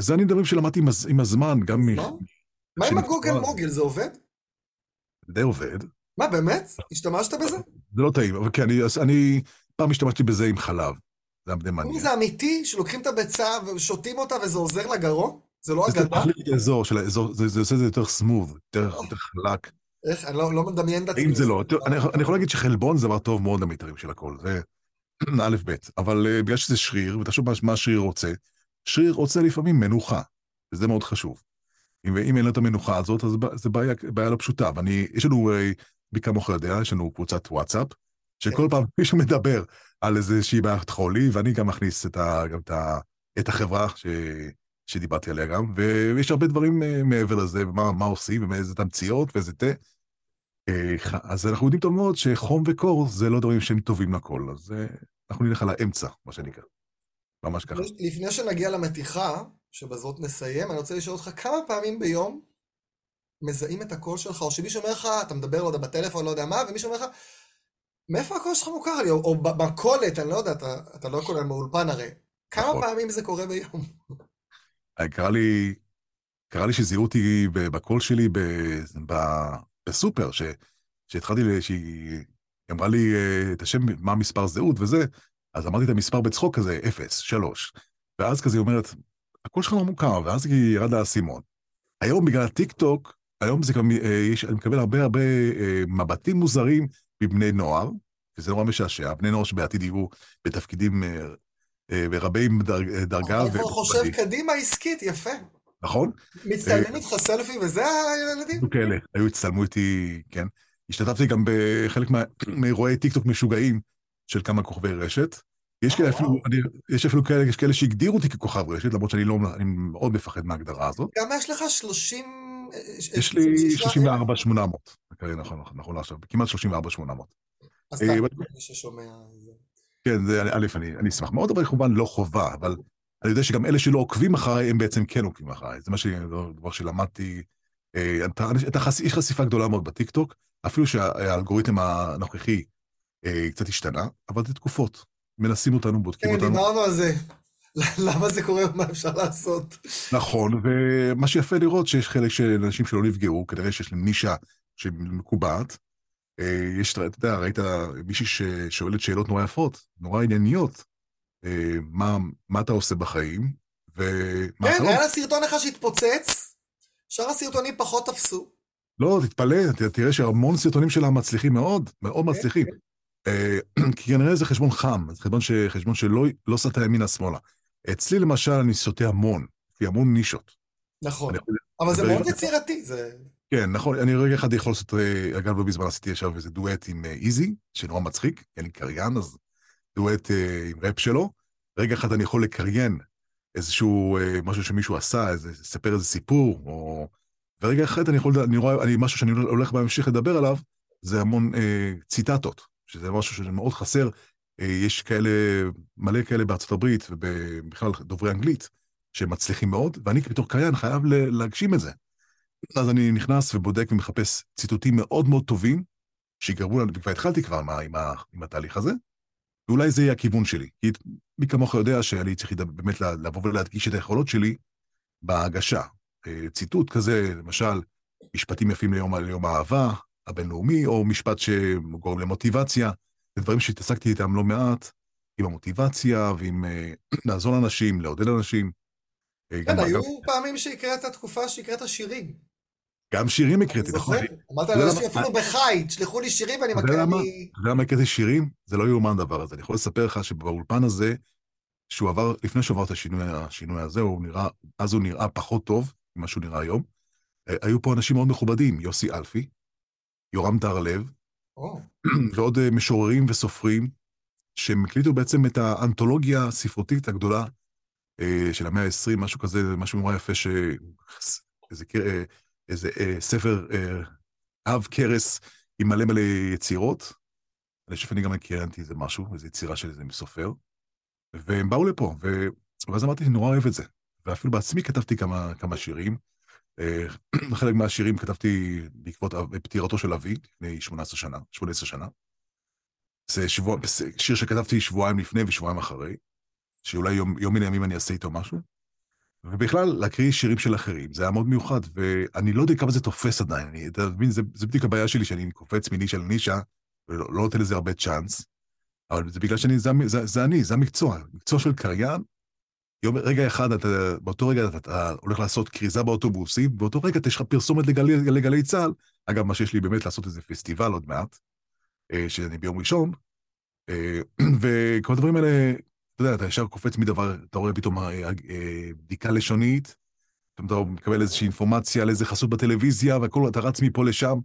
S1: זה אני מדברים שלמדתי עם, עם הזמן, גם מ...
S2: מה עם הגוגל מוגל, זה עובד?
S1: די עובד.
S2: מה, באמת? השתמשת בזה?
S1: זה לא טעים, אבל כן, אני, אני פעם השתמשתי בזה עם חלב. זה היה די מעניין.
S2: זה אמיתי? שלוקחים את הביצה ושותים אותה וזה עוזר לגרון? זה לא אגדה? זה
S1: של האזור, זה עושה את זה יותר סמוב, יותר חלק.
S2: איך? אני לא, לא מדמיין את עצמי.
S1: אם זה לא, אני יכול להגיד שחלבון זה דבר טוב מאוד למיתרים של הכל, זה א' ב', אבל אה, בגלל שזה שריר, ותחשוב מה השריר רוצה, שריר רוצה לפעמים מנוחה, וזה מאוד חשוב. אם אין לו את המנוחה הזאת, אז זו בעיה לא פשוטה. ואני, יש לנו, אה, מי כמוך יודע, יש לנו קבוצת וואטסאפ, שכל כן. פעם מישהו מדבר על איזושהי בעיית חולי, ואני גם מכניס את, ה, גם את, ה, את החברה ש, שדיברתי עליה גם, ויש הרבה דברים אה, מעבר לזה, ומה מה עושים, ואיזה תמציות ואיזה תה. אה, אז אנחנו יודעים טוב מאוד שחום וקור זה לא דברים שהם טובים לכל, אז אנחנו נלך על האמצע, מה שנקרא. ממש ככה.
S2: לפני שנגיע למתיחה, שבזאת נסיים, אני רוצה לשאול אותך כמה פעמים ביום מזהים את הקול שלך, או שמישהו אומר לך, אתה מדבר, לא יודע, בטלפון, לא יודע מה, ומישהו אומר לך, מאיפה הקול שלך מוכר לי? או, או במכולת, אני לא יודע, אתה, אתה לא קורא מאולפן הרי. כמה נכון. פעמים זה קורה ביום?
S1: אה, קרה לי, קרה לי שזיהו אותי בקול שלי ב, ב, בסופר, ש, שהתחלתי, שהיא אמרה לי אה, את השם, מה המספר זהות וזה, אז אמרתי את המספר בצחוק כזה, 0, 3. ואז כזה היא אומרת, הקול שלך לא מוכר, ואז ירד האסימון. היום בגלל הטיק טוק, היום זה גם, אה, יש, אני מקבל הרבה הרבה מבטים מוזרים מבני נוער, וזה נורא משעשע, בני נוער שבעתיד יהיו בתפקידים אה, אה, רבי אה, דרגה.
S2: כבר חושב קדימה עסקית, יפה.
S1: נכון.
S2: מצטלמים איתך סלפי וזה הילדים?
S1: כאלה, היו הצטלמו איתי, כן. השתתפתי גם בחלק מאירועי טיקטוק משוגעים של כמה כוכבי רשת. יש כאלה אפילו, אני, יש אפילו כאלה, יש כאלה שהגדירו אותי ככוכב רשת, למרות שאני לא, אני מאוד מפחד מההגדרה הזאת.
S2: כמה יש לך? 30...
S1: יש לי 34 800, נכון, נכון לעכשיו, כמעט 34 800.
S2: אז אתה מי ששומע...
S1: כן, זה, א', אני, אני אשמח מאוד, אבל כמובן לא חובה, אבל אני יודע שגם אלה שלא עוקבים אחריי, הם בעצם כן עוקבים אחריי. זה מה ש... דבר שלמדתי. אה, אתה, אתה, יש חשיפה גדולה מאוד בטיקטוק, אפילו שהאלגוריתם הנוכחי אה, קצת השתנה, אבל זה תקופות. מנסים אותנו, בודקים
S2: כן,
S1: אותנו.
S2: כן, דיברנו על זה. למה זה קורה ומה אפשר לעשות.
S1: נכון, ומה שיפה לראות שיש חלק של אנשים שלא נפגעו, כנראה שיש להם נישה שמקובעת. אה, יש, אתה יודע, ראית מישהי ששואלת שאלות נורא יפות, נורא ענייניות. אה, מה, מה אתה עושה בחיים,
S2: ומה כן, היה לה סרטון אחד שהתפוצץ, שאר הסרטונים פחות תפסו.
S1: לא, תתפלא, תראה שהמון סרטונים שלה מצליחים מאוד, מאוד כן, מצליחים. כן. אה, כי כנראה זה חשבון חם, זה חשבון, ש... חשבון שלא לא סטה ימינה-שמאלה. אצלי למשל אני סוטה המון, לפי המון נישות.
S2: נכון, אבל זה מאוד יצירתי, זה...
S1: כן, נכון, אני רגע אחד יכול לעשות, אה, אגב, לא בזמן עשיתי עכשיו איזה דואט עם אה, איזי, שנורא מצחיק, כי אני קריין, אז דואט עם ראפ שלו. רגע אחד אני יכול לקריין איזשהו, משהו שמישהו עשה, איזה, לספר איזה סיפור, או... ורגע אחד אני יכול, אני רואה, אני, משהו שאני הולך בהמשך לדבר עליו, זה המון אה, ציטטות, שזה משהו שמאוד חסר אה, יש כאלה, מלא כאלה בארצות הברית, ובכלל דוברי אנגלית, שהם מצליחים מאוד, ואני בתור קריין חייב להגשים את זה. אז אני נכנס ובודק ומחפש ציטוטים מאוד מאוד טובים, שיגרמו לנו, וכבר התחלתי כבר עם, עם, עם התהליך הזה, ואולי זה יהיה הכיוון שלי. כי מי כמוך יודע שאני צריך באמת לבוא ולהדגיש את היכולות שלי בהגשה. אה, ציטוט כזה, למשל, משפטים יפים ליום, ליום האהבה הבינלאומי, או משפט שגורם למוטיבציה, זה דברים שהתעסקתי איתם לא מעט, עם המוטיבציה ועם אה, לעזור לאנשים, לעודד אנשים.
S2: אה, כן, היו פעמים שהקראת תקופה שהקראת שירים.
S1: גם שירים הקראתי,
S2: נכון. אמרת לאנשים אפילו בחי, תשלחו לי שירים ואני מקריא... אתה
S1: יודע למה הקראתי שירים? זה לא יאומן דבר הזה. אני יכול לספר לך שבאולפן הזה, שהוא עבר, לפני שהוא עבר את השינוי הזה, הוא נראה, אז הוא נראה פחות טוב ממה שהוא נראה היום. אה, היו פה אנשים מאוד מכובדים, יוסי אלפי, יורם טהרלב, ועוד משוררים וסופרים, שהם הקליטו בעצם את האנתולוגיה הספרותית הגדולה אה, של המאה ה-20, משהו כזה, משהו נורא יפה, ש... איזה, אה, איזה אה, ספר אב קרס עם מלא מלא יצירות. אני חושב שאני גם הקרנתי איזה משהו, איזו יצירה של איזה סופר. והם באו לפה, ו... ואז אמרתי, אני נורא אוהב את זה. ואפילו בעצמי כתבתי כמה, כמה שירים. חלק מהשירים כתבתי בעקבות פטירתו של אבי, לפני 18 שנה, 18 שנה. זה שבוע, שיר שכתבתי שבועיים לפני ושבועיים אחרי, שאולי יום, יום מן הימים אני אעשה איתו משהו. ובכלל, להקריא שירים של אחרים, זה היה מאוד מיוחד, ואני לא יודע כמה זה תופס עדיין, אני, אתה מבין, זה, זה בדיוק הבעיה שלי, שאני קופץ מנישה לנישה, ולא לא נותן לזה הרבה צ'אנס, אבל זה בגלל שאני, זה, זה, זה אני, זה המקצוע, מקצוע של קריין. יום, רגע אחד, אתה, באותו רגע אתה, אתה הולך לעשות כריזה באוטובוסים, באותו רגע יש לך פרסומת לגלי, לגלי צה"ל, אגב, מה שיש לי באמת לעשות איזה פסטיבל עוד מעט, אה, שאני ביום ראשון, אה, וכל הדברים האלה, אתה יודע, אתה ישר קופץ מדבר, אתה רואה פתאום אה, בדיקה לשונית, אתה מקבל איזושהי אינפורמציה על איזה חסות בטלוויזיה, והכל, אתה רץ מפה לשם,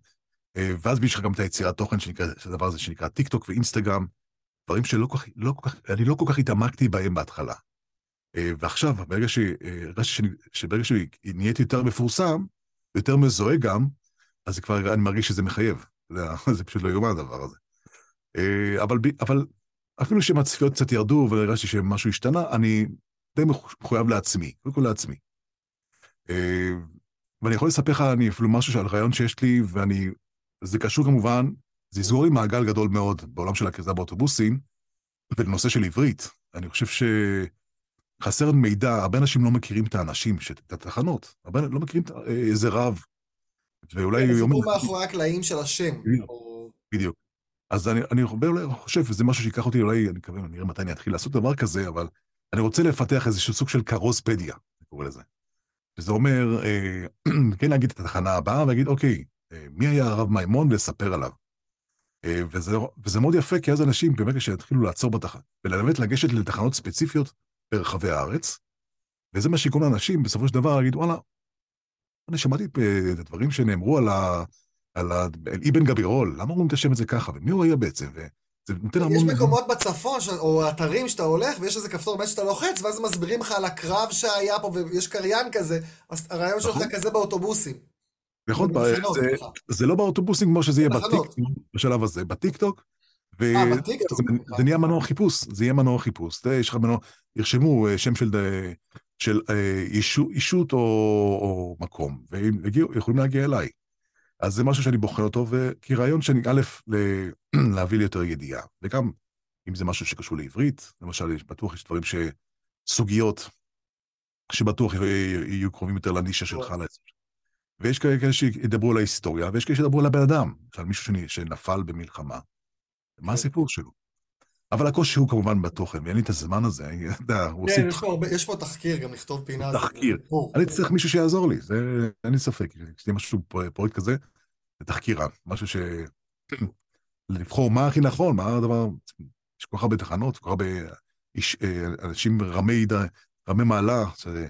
S1: ואז יש לך גם את היצירת תוכן שנקרא, הדבר הזה שנקרא טיק טוק ואינסטגרם, דברים שלא כל כך, לא כל כך, אני לא כל כך התעמקתי בהם בהתחלה. ועכשיו, ברגע שהרגשתי שברגע שנהייתי יותר מפורסם, יותר מזוהה גם, אז כבר אני מרגיש שזה מחייב. זה פשוט לא יאומן הדבר הזה. אה, אבל, אבל אפילו שהצפיות קצת ירדו והרגשתי שמשהו השתנה, אני די מחויב לעצמי, קודם כל לעצמי. אה, ואני יכול לספר לך, אני אפילו משהו על רעיון שיש לי, ואני, זה קשור כמובן, זה יסגור עם מעגל גדול מאוד בעולם של הכריזה באוטובוסים, ולנושא של עברית. אני חושב שחסר מידע, הרבה אנשים לא מכירים את האנשים, את התחנות, הרבה לא מכירים איזה רב,
S2: ואולי... זה סיפור מאחורי הקלעים של השם.
S1: בדיוק. אז אני, אני אולי חושב, וזה משהו שיקח אותי, אולי, אני מקווה, אני אראה מתי אני אתחיל לעשות דבר כזה, אבל אני רוצה לפתח איזשהו סוג של קרוספדיה, אני קורא לזה. וזה אומר, אה, כן להגיד את התחנה הבאה, ולהגיד, אוקיי, אה, מי היה הרב מימון, ולספר עליו. אה, וזה, וזה מאוד יפה, כי אז אנשים באמת שיתחילו לעצור בתחנה, ובאמת לגשת לתחנות ספציפיות ברחבי הארץ, וזה מה שיקום לאנשים, בסופו של דבר, להגיד, וואלה, אני שמעתי את הדברים שנאמרו על ה... על אבן גבירול, למה אומרים את השם הזה ככה, ומי הוא היה בעצם?
S2: וזה נותן המון... יש מקומות בצפון, או אתרים שאתה הולך, ויש איזה כפתור באמת שאתה לוחץ, ואז מסבירים לך על הקרב שהיה פה, ויש קריין כזה, אז הרעיון שלך נכון. כזה באוטובוסים.
S1: נכון, זה לא באוטובוסים כמו שזה יהיה בטיקטוק, בשלב הזה, בטיקטוק.
S2: אה.
S1: זה נהיה מנוע חיפוש, זה יהיה מנוע חיפוש. יש לך מנוע, ירשמו אה, שם של אה, אישות או מקום, והם יכולים להגיע אליי. אז זה משהו שאני בוחן אותו, וכי רעיון שאני, א', להביא לי יותר ידיעה, וגם אם זה משהו שקשור לעברית, למשל, בטוח יש דברים ש... סוגיות שבטוח יהיו קרובים יותר לנישה שלך. נכון. ויש כאלה שידברו על ההיסטוריה, ויש כאלה שידברו על הבן אדם, על מישהו שנפל במלחמה. מה כן. הסיפור שלו? אבל הקושי הוא כמובן בתוכן, ואין לי את הזמן הזה, אני יודע,
S2: הוא עושה... כן, יש פה תחקיר, גם לכתוב פינה.
S1: תחקיר. אני צריך מישהו שיעזור לי, זה, אין לי ספק. כשיהיה משהו, פרויקט כזה, זה תחקירן, משהו ש... לבחור מה הכי נכון, מה הדבר... יש כל כך הרבה תחנות, כל כך הרבה אה, אנשים רמי, מעלה, שזה...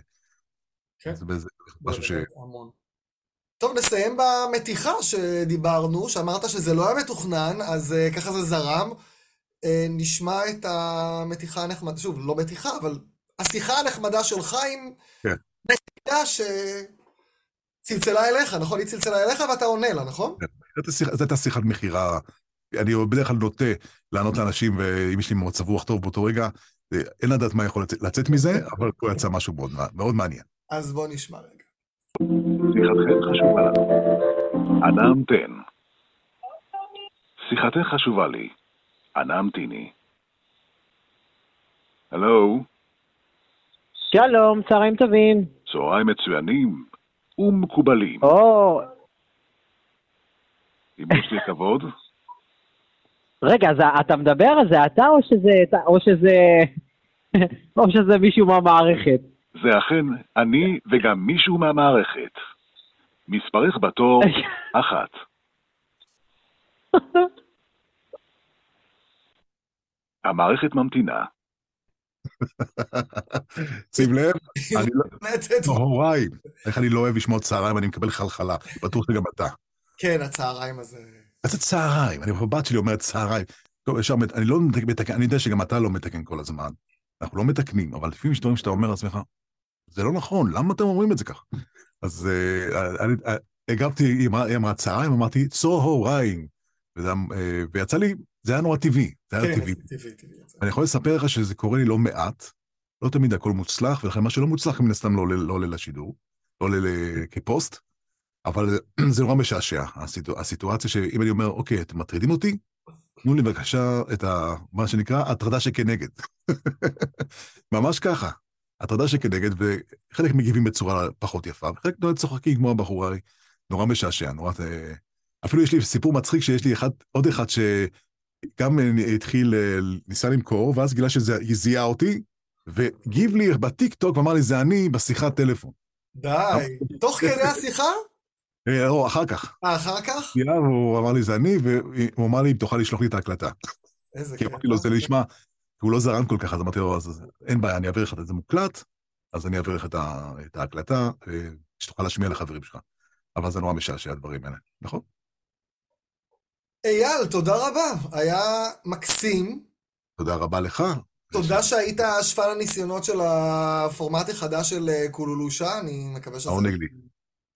S1: כן. זה משהו ש...
S2: טוב, נסיים במתיחה שדיברנו, שאמרת שזה לא היה מתוכנן, אז uh, ככה זה זרם. אה, נשמע את המתיחה הנחמדה, שוב, לא מתיחה, אבל השיחה הנחמדה שלך עם כן. נסידה שצלצלה אליך, נכון? היא צלצלה אליך ואתה עונה לה, נכון? כן,
S1: זו הייתה שיחת מכירה. אני בדרך כלל נוטה לענות לאנשים, ואם יש לי מצב רוח טוב באותו רגע, אין לדעת מה יכול לצאת, לצאת מזה, אבל פה יצא משהו מאוד, מאוד מעניין.
S2: אז בוא נשמע רגע.
S1: שיחתכם חשובה לנו. אנא המתן. שיחתך חשובה לי. אנא המתיני. הלו?
S3: שלום, צהריים טובים.
S1: צהריים מצוינים ומקובלים.
S3: או,
S1: אם יש לי כבוד,
S3: רגע, אז אתה מדבר על זה אתה או שזה, או שזה, או שזה מישהו מהמערכת?
S1: זה אכן אני וגם מישהו מהמערכת. מספרך בתור אחת. המערכת ממתינה. שים לב, אני לא... צהריים. איך אני לא אוהב לשמוע צהריים, אני מקבל חלחלה. בטוח שגם אתה.
S2: כן, הצהריים הזה.
S1: איזה צהריים? אני, הבת שלי אומרת צהריים. טוב, ישר, אני לא מתקן, אני יודע שגם אתה לא מתקן כל הזמן. אנחנו לא מתקנים, אבל לפעמים יש דברים שאתה אומר לעצמך, זה לא נכון, למה אתם אומרים את זה ככה? אז אה, אני- אה, הגבתי, היא אמרה- היא אמרה צהריים, אמרתי צהריים. אה, ויצא לי, זה היה נורא טבעי, זה היה
S2: כן,
S1: טבעי. אני יכול לספר לך שזה קורה לי לא מעט, לא תמיד הכל מוצלח, ולכן מה שלא מוצלח מן הסתם לא עולה לא לשידור, לא עולה כפוסט, אבל זה נורא משעשע, הסיטואציה שאם אני אומר, אוקיי, אתם מטרידים אותי, תנו לי בבקשה את ה... מה שנקרא, הטרדה שכנגד. ממש ככה, הטרדה שכנגד, וחלק מגיבים בצורה פחות יפה, וחלק נורא צוחקים כמו הבחורה. נורא משעשע, נורא... אה, אפילו יש לי סיפור מצחיק שיש לי אחד, עוד אחד שגם אה, התחיל, אה, ניסה למכור, ואז גילה שזה, זיהה אותי, והגיב לי בטיק טוק ואמר לי, זה אני בשיחת טלפון.
S2: די. תוך כדי השיחה?
S1: לא, אחר כך.
S2: אה, אחר כך?
S1: והוא אמר לי, זה אני, והוא אמר לי, אם תוכל לשלוח לי את ההקלטה.
S2: איזה
S1: כי
S2: כיף.
S1: אמרתי לו, זה נשמע, כי הוא לא זרם כל כך, אז אמרתי לו, אז אין בעיה, אני אעביר לך את זה מוקלט, אז אני אעביר לך את ה- את ההקלטה, אה, שתוכל להשמיע לחברים שלך. אבל זה נורא משעשע, הדברים האלה, נכון?
S2: אייל, תודה רבה. היה מקסים.
S1: תודה רבה לך.
S2: תודה שהיית שפן הניסיונות של הפורמט החדש של אה, קולולושה, אני מקווה שזה
S1: העונג לי.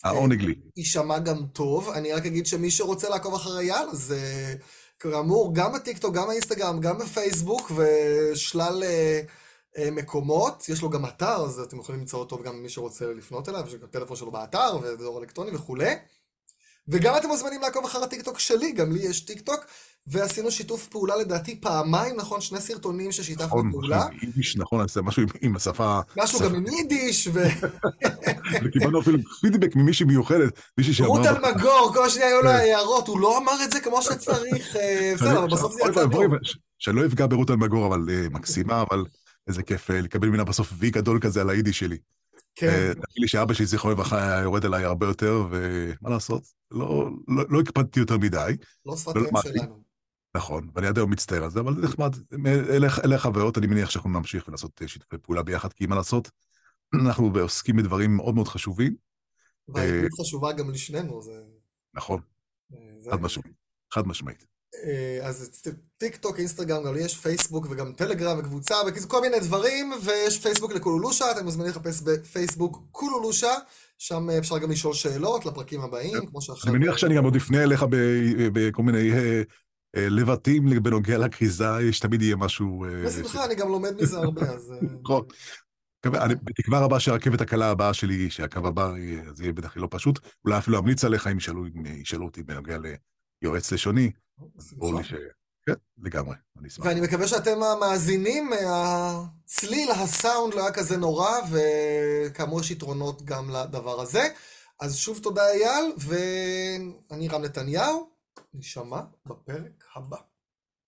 S1: העונג לי.
S2: יישמע גם טוב. אני רק אגיד שמי שרוצה לעקוב אחרי אייל, אז אה, כאמור, גם בטיקטוק, גם באינסטגרם, גם בפייסבוק, ושלל אה, אה, מקומות. יש לו גם אתר, אז אתם יכולים למצוא אותו גם מי שרוצה לפנות אליו, יש גם טלפון שלו באתר, ודואר אלקטרוני וכולי. וגם אתם מוזמנים לעקוב אחר הטיקטוק שלי, גם לי יש טיקטוק, ועשינו שיתוף פעולה לדעתי פעמיים, נכון? שני סרטונים ששיתפנו
S1: נכון,
S2: פעולה.
S1: עם יידיש, נכון, משהו עם- עם השפה,
S2: משהו גם עם יידיש, ו...
S1: וקיבלנו אפילו פידבק ממישהי מיוחדת, מישהי שאמרה...
S2: רות אלמגור, כל שניה היו לו הערות, הוא לא אמר את זה כמו שצריך, אה, בסדר, אבל בסוף זה יצא טוב.
S1: ש- שאני לא אפגע ברות אלמגור, אבל אה, מקסימה, אבל איזה כיף אה, לקבל ממנה בסוף וי גדול כזה על היידיש שלי.
S2: כן,
S1: תאמין לי שאבא שלי, זיכרונו לברכה, היה יורד אליי הרבה יותר, ומה לעשות? לא- לא לא הקפדתי יותר מדי,
S2: לא שפת אם. שלנו.
S1: נכון, ואני עד היום מצטער על זה, אבל זה נחמד. אלה אלה החוויות, אני מניח שאנחנו נמשיך ולעשות אה, שיתופי פעולה ביחד, כי מה לעשות, אנחנו עוסקים בדברים מאוד מאוד חשובים,
S2: והעברית חשובה גם לשנינו, זה...
S1: נכון,
S2: אה,
S1: חד משמעית, חד משמעית.
S2: אה, אז טיק טוק, אינסטגרם, גם יש פייסבוק וגם טלגרם וקבוצה, בקיצור כל מיני דברים, ויש פייסבוק לקולולושה, אתם מוזמנים לחפש בפייסבוק קולולושה, שם אה, אפשר גם לשאול שאלות לפרקים הבאים, כמו שעכשיו...
S1: אני מניח שאני גם עוד אפנה אליך בכל מיני אה, אה, לבטים בנוגע לכריזה, יש תמיד יהיה משהו... אה,
S2: בשמחה, אני גם לומד מזה הרבה, אז... אה,
S1: נכון. אני בתקווה רבה שהרכבת הקלה הבאה שלי, שהקו הבא, יהיה- זה יהיה בטח לא פשוט. אולי אפילו אמליץ עליך אם ישאלו אותי בנוגע ליועץ לשוני. כן, לגמרי, אני אשמח.
S2: ואני מקווה שאתם המאזינים, הצליל, הסאונד לא היה כזה נורא, וכאמור יש יתרונות גם לדבר הזה. אז שוב תודה אייל, ואני רם נתניהו, נשמע בפרק הבא.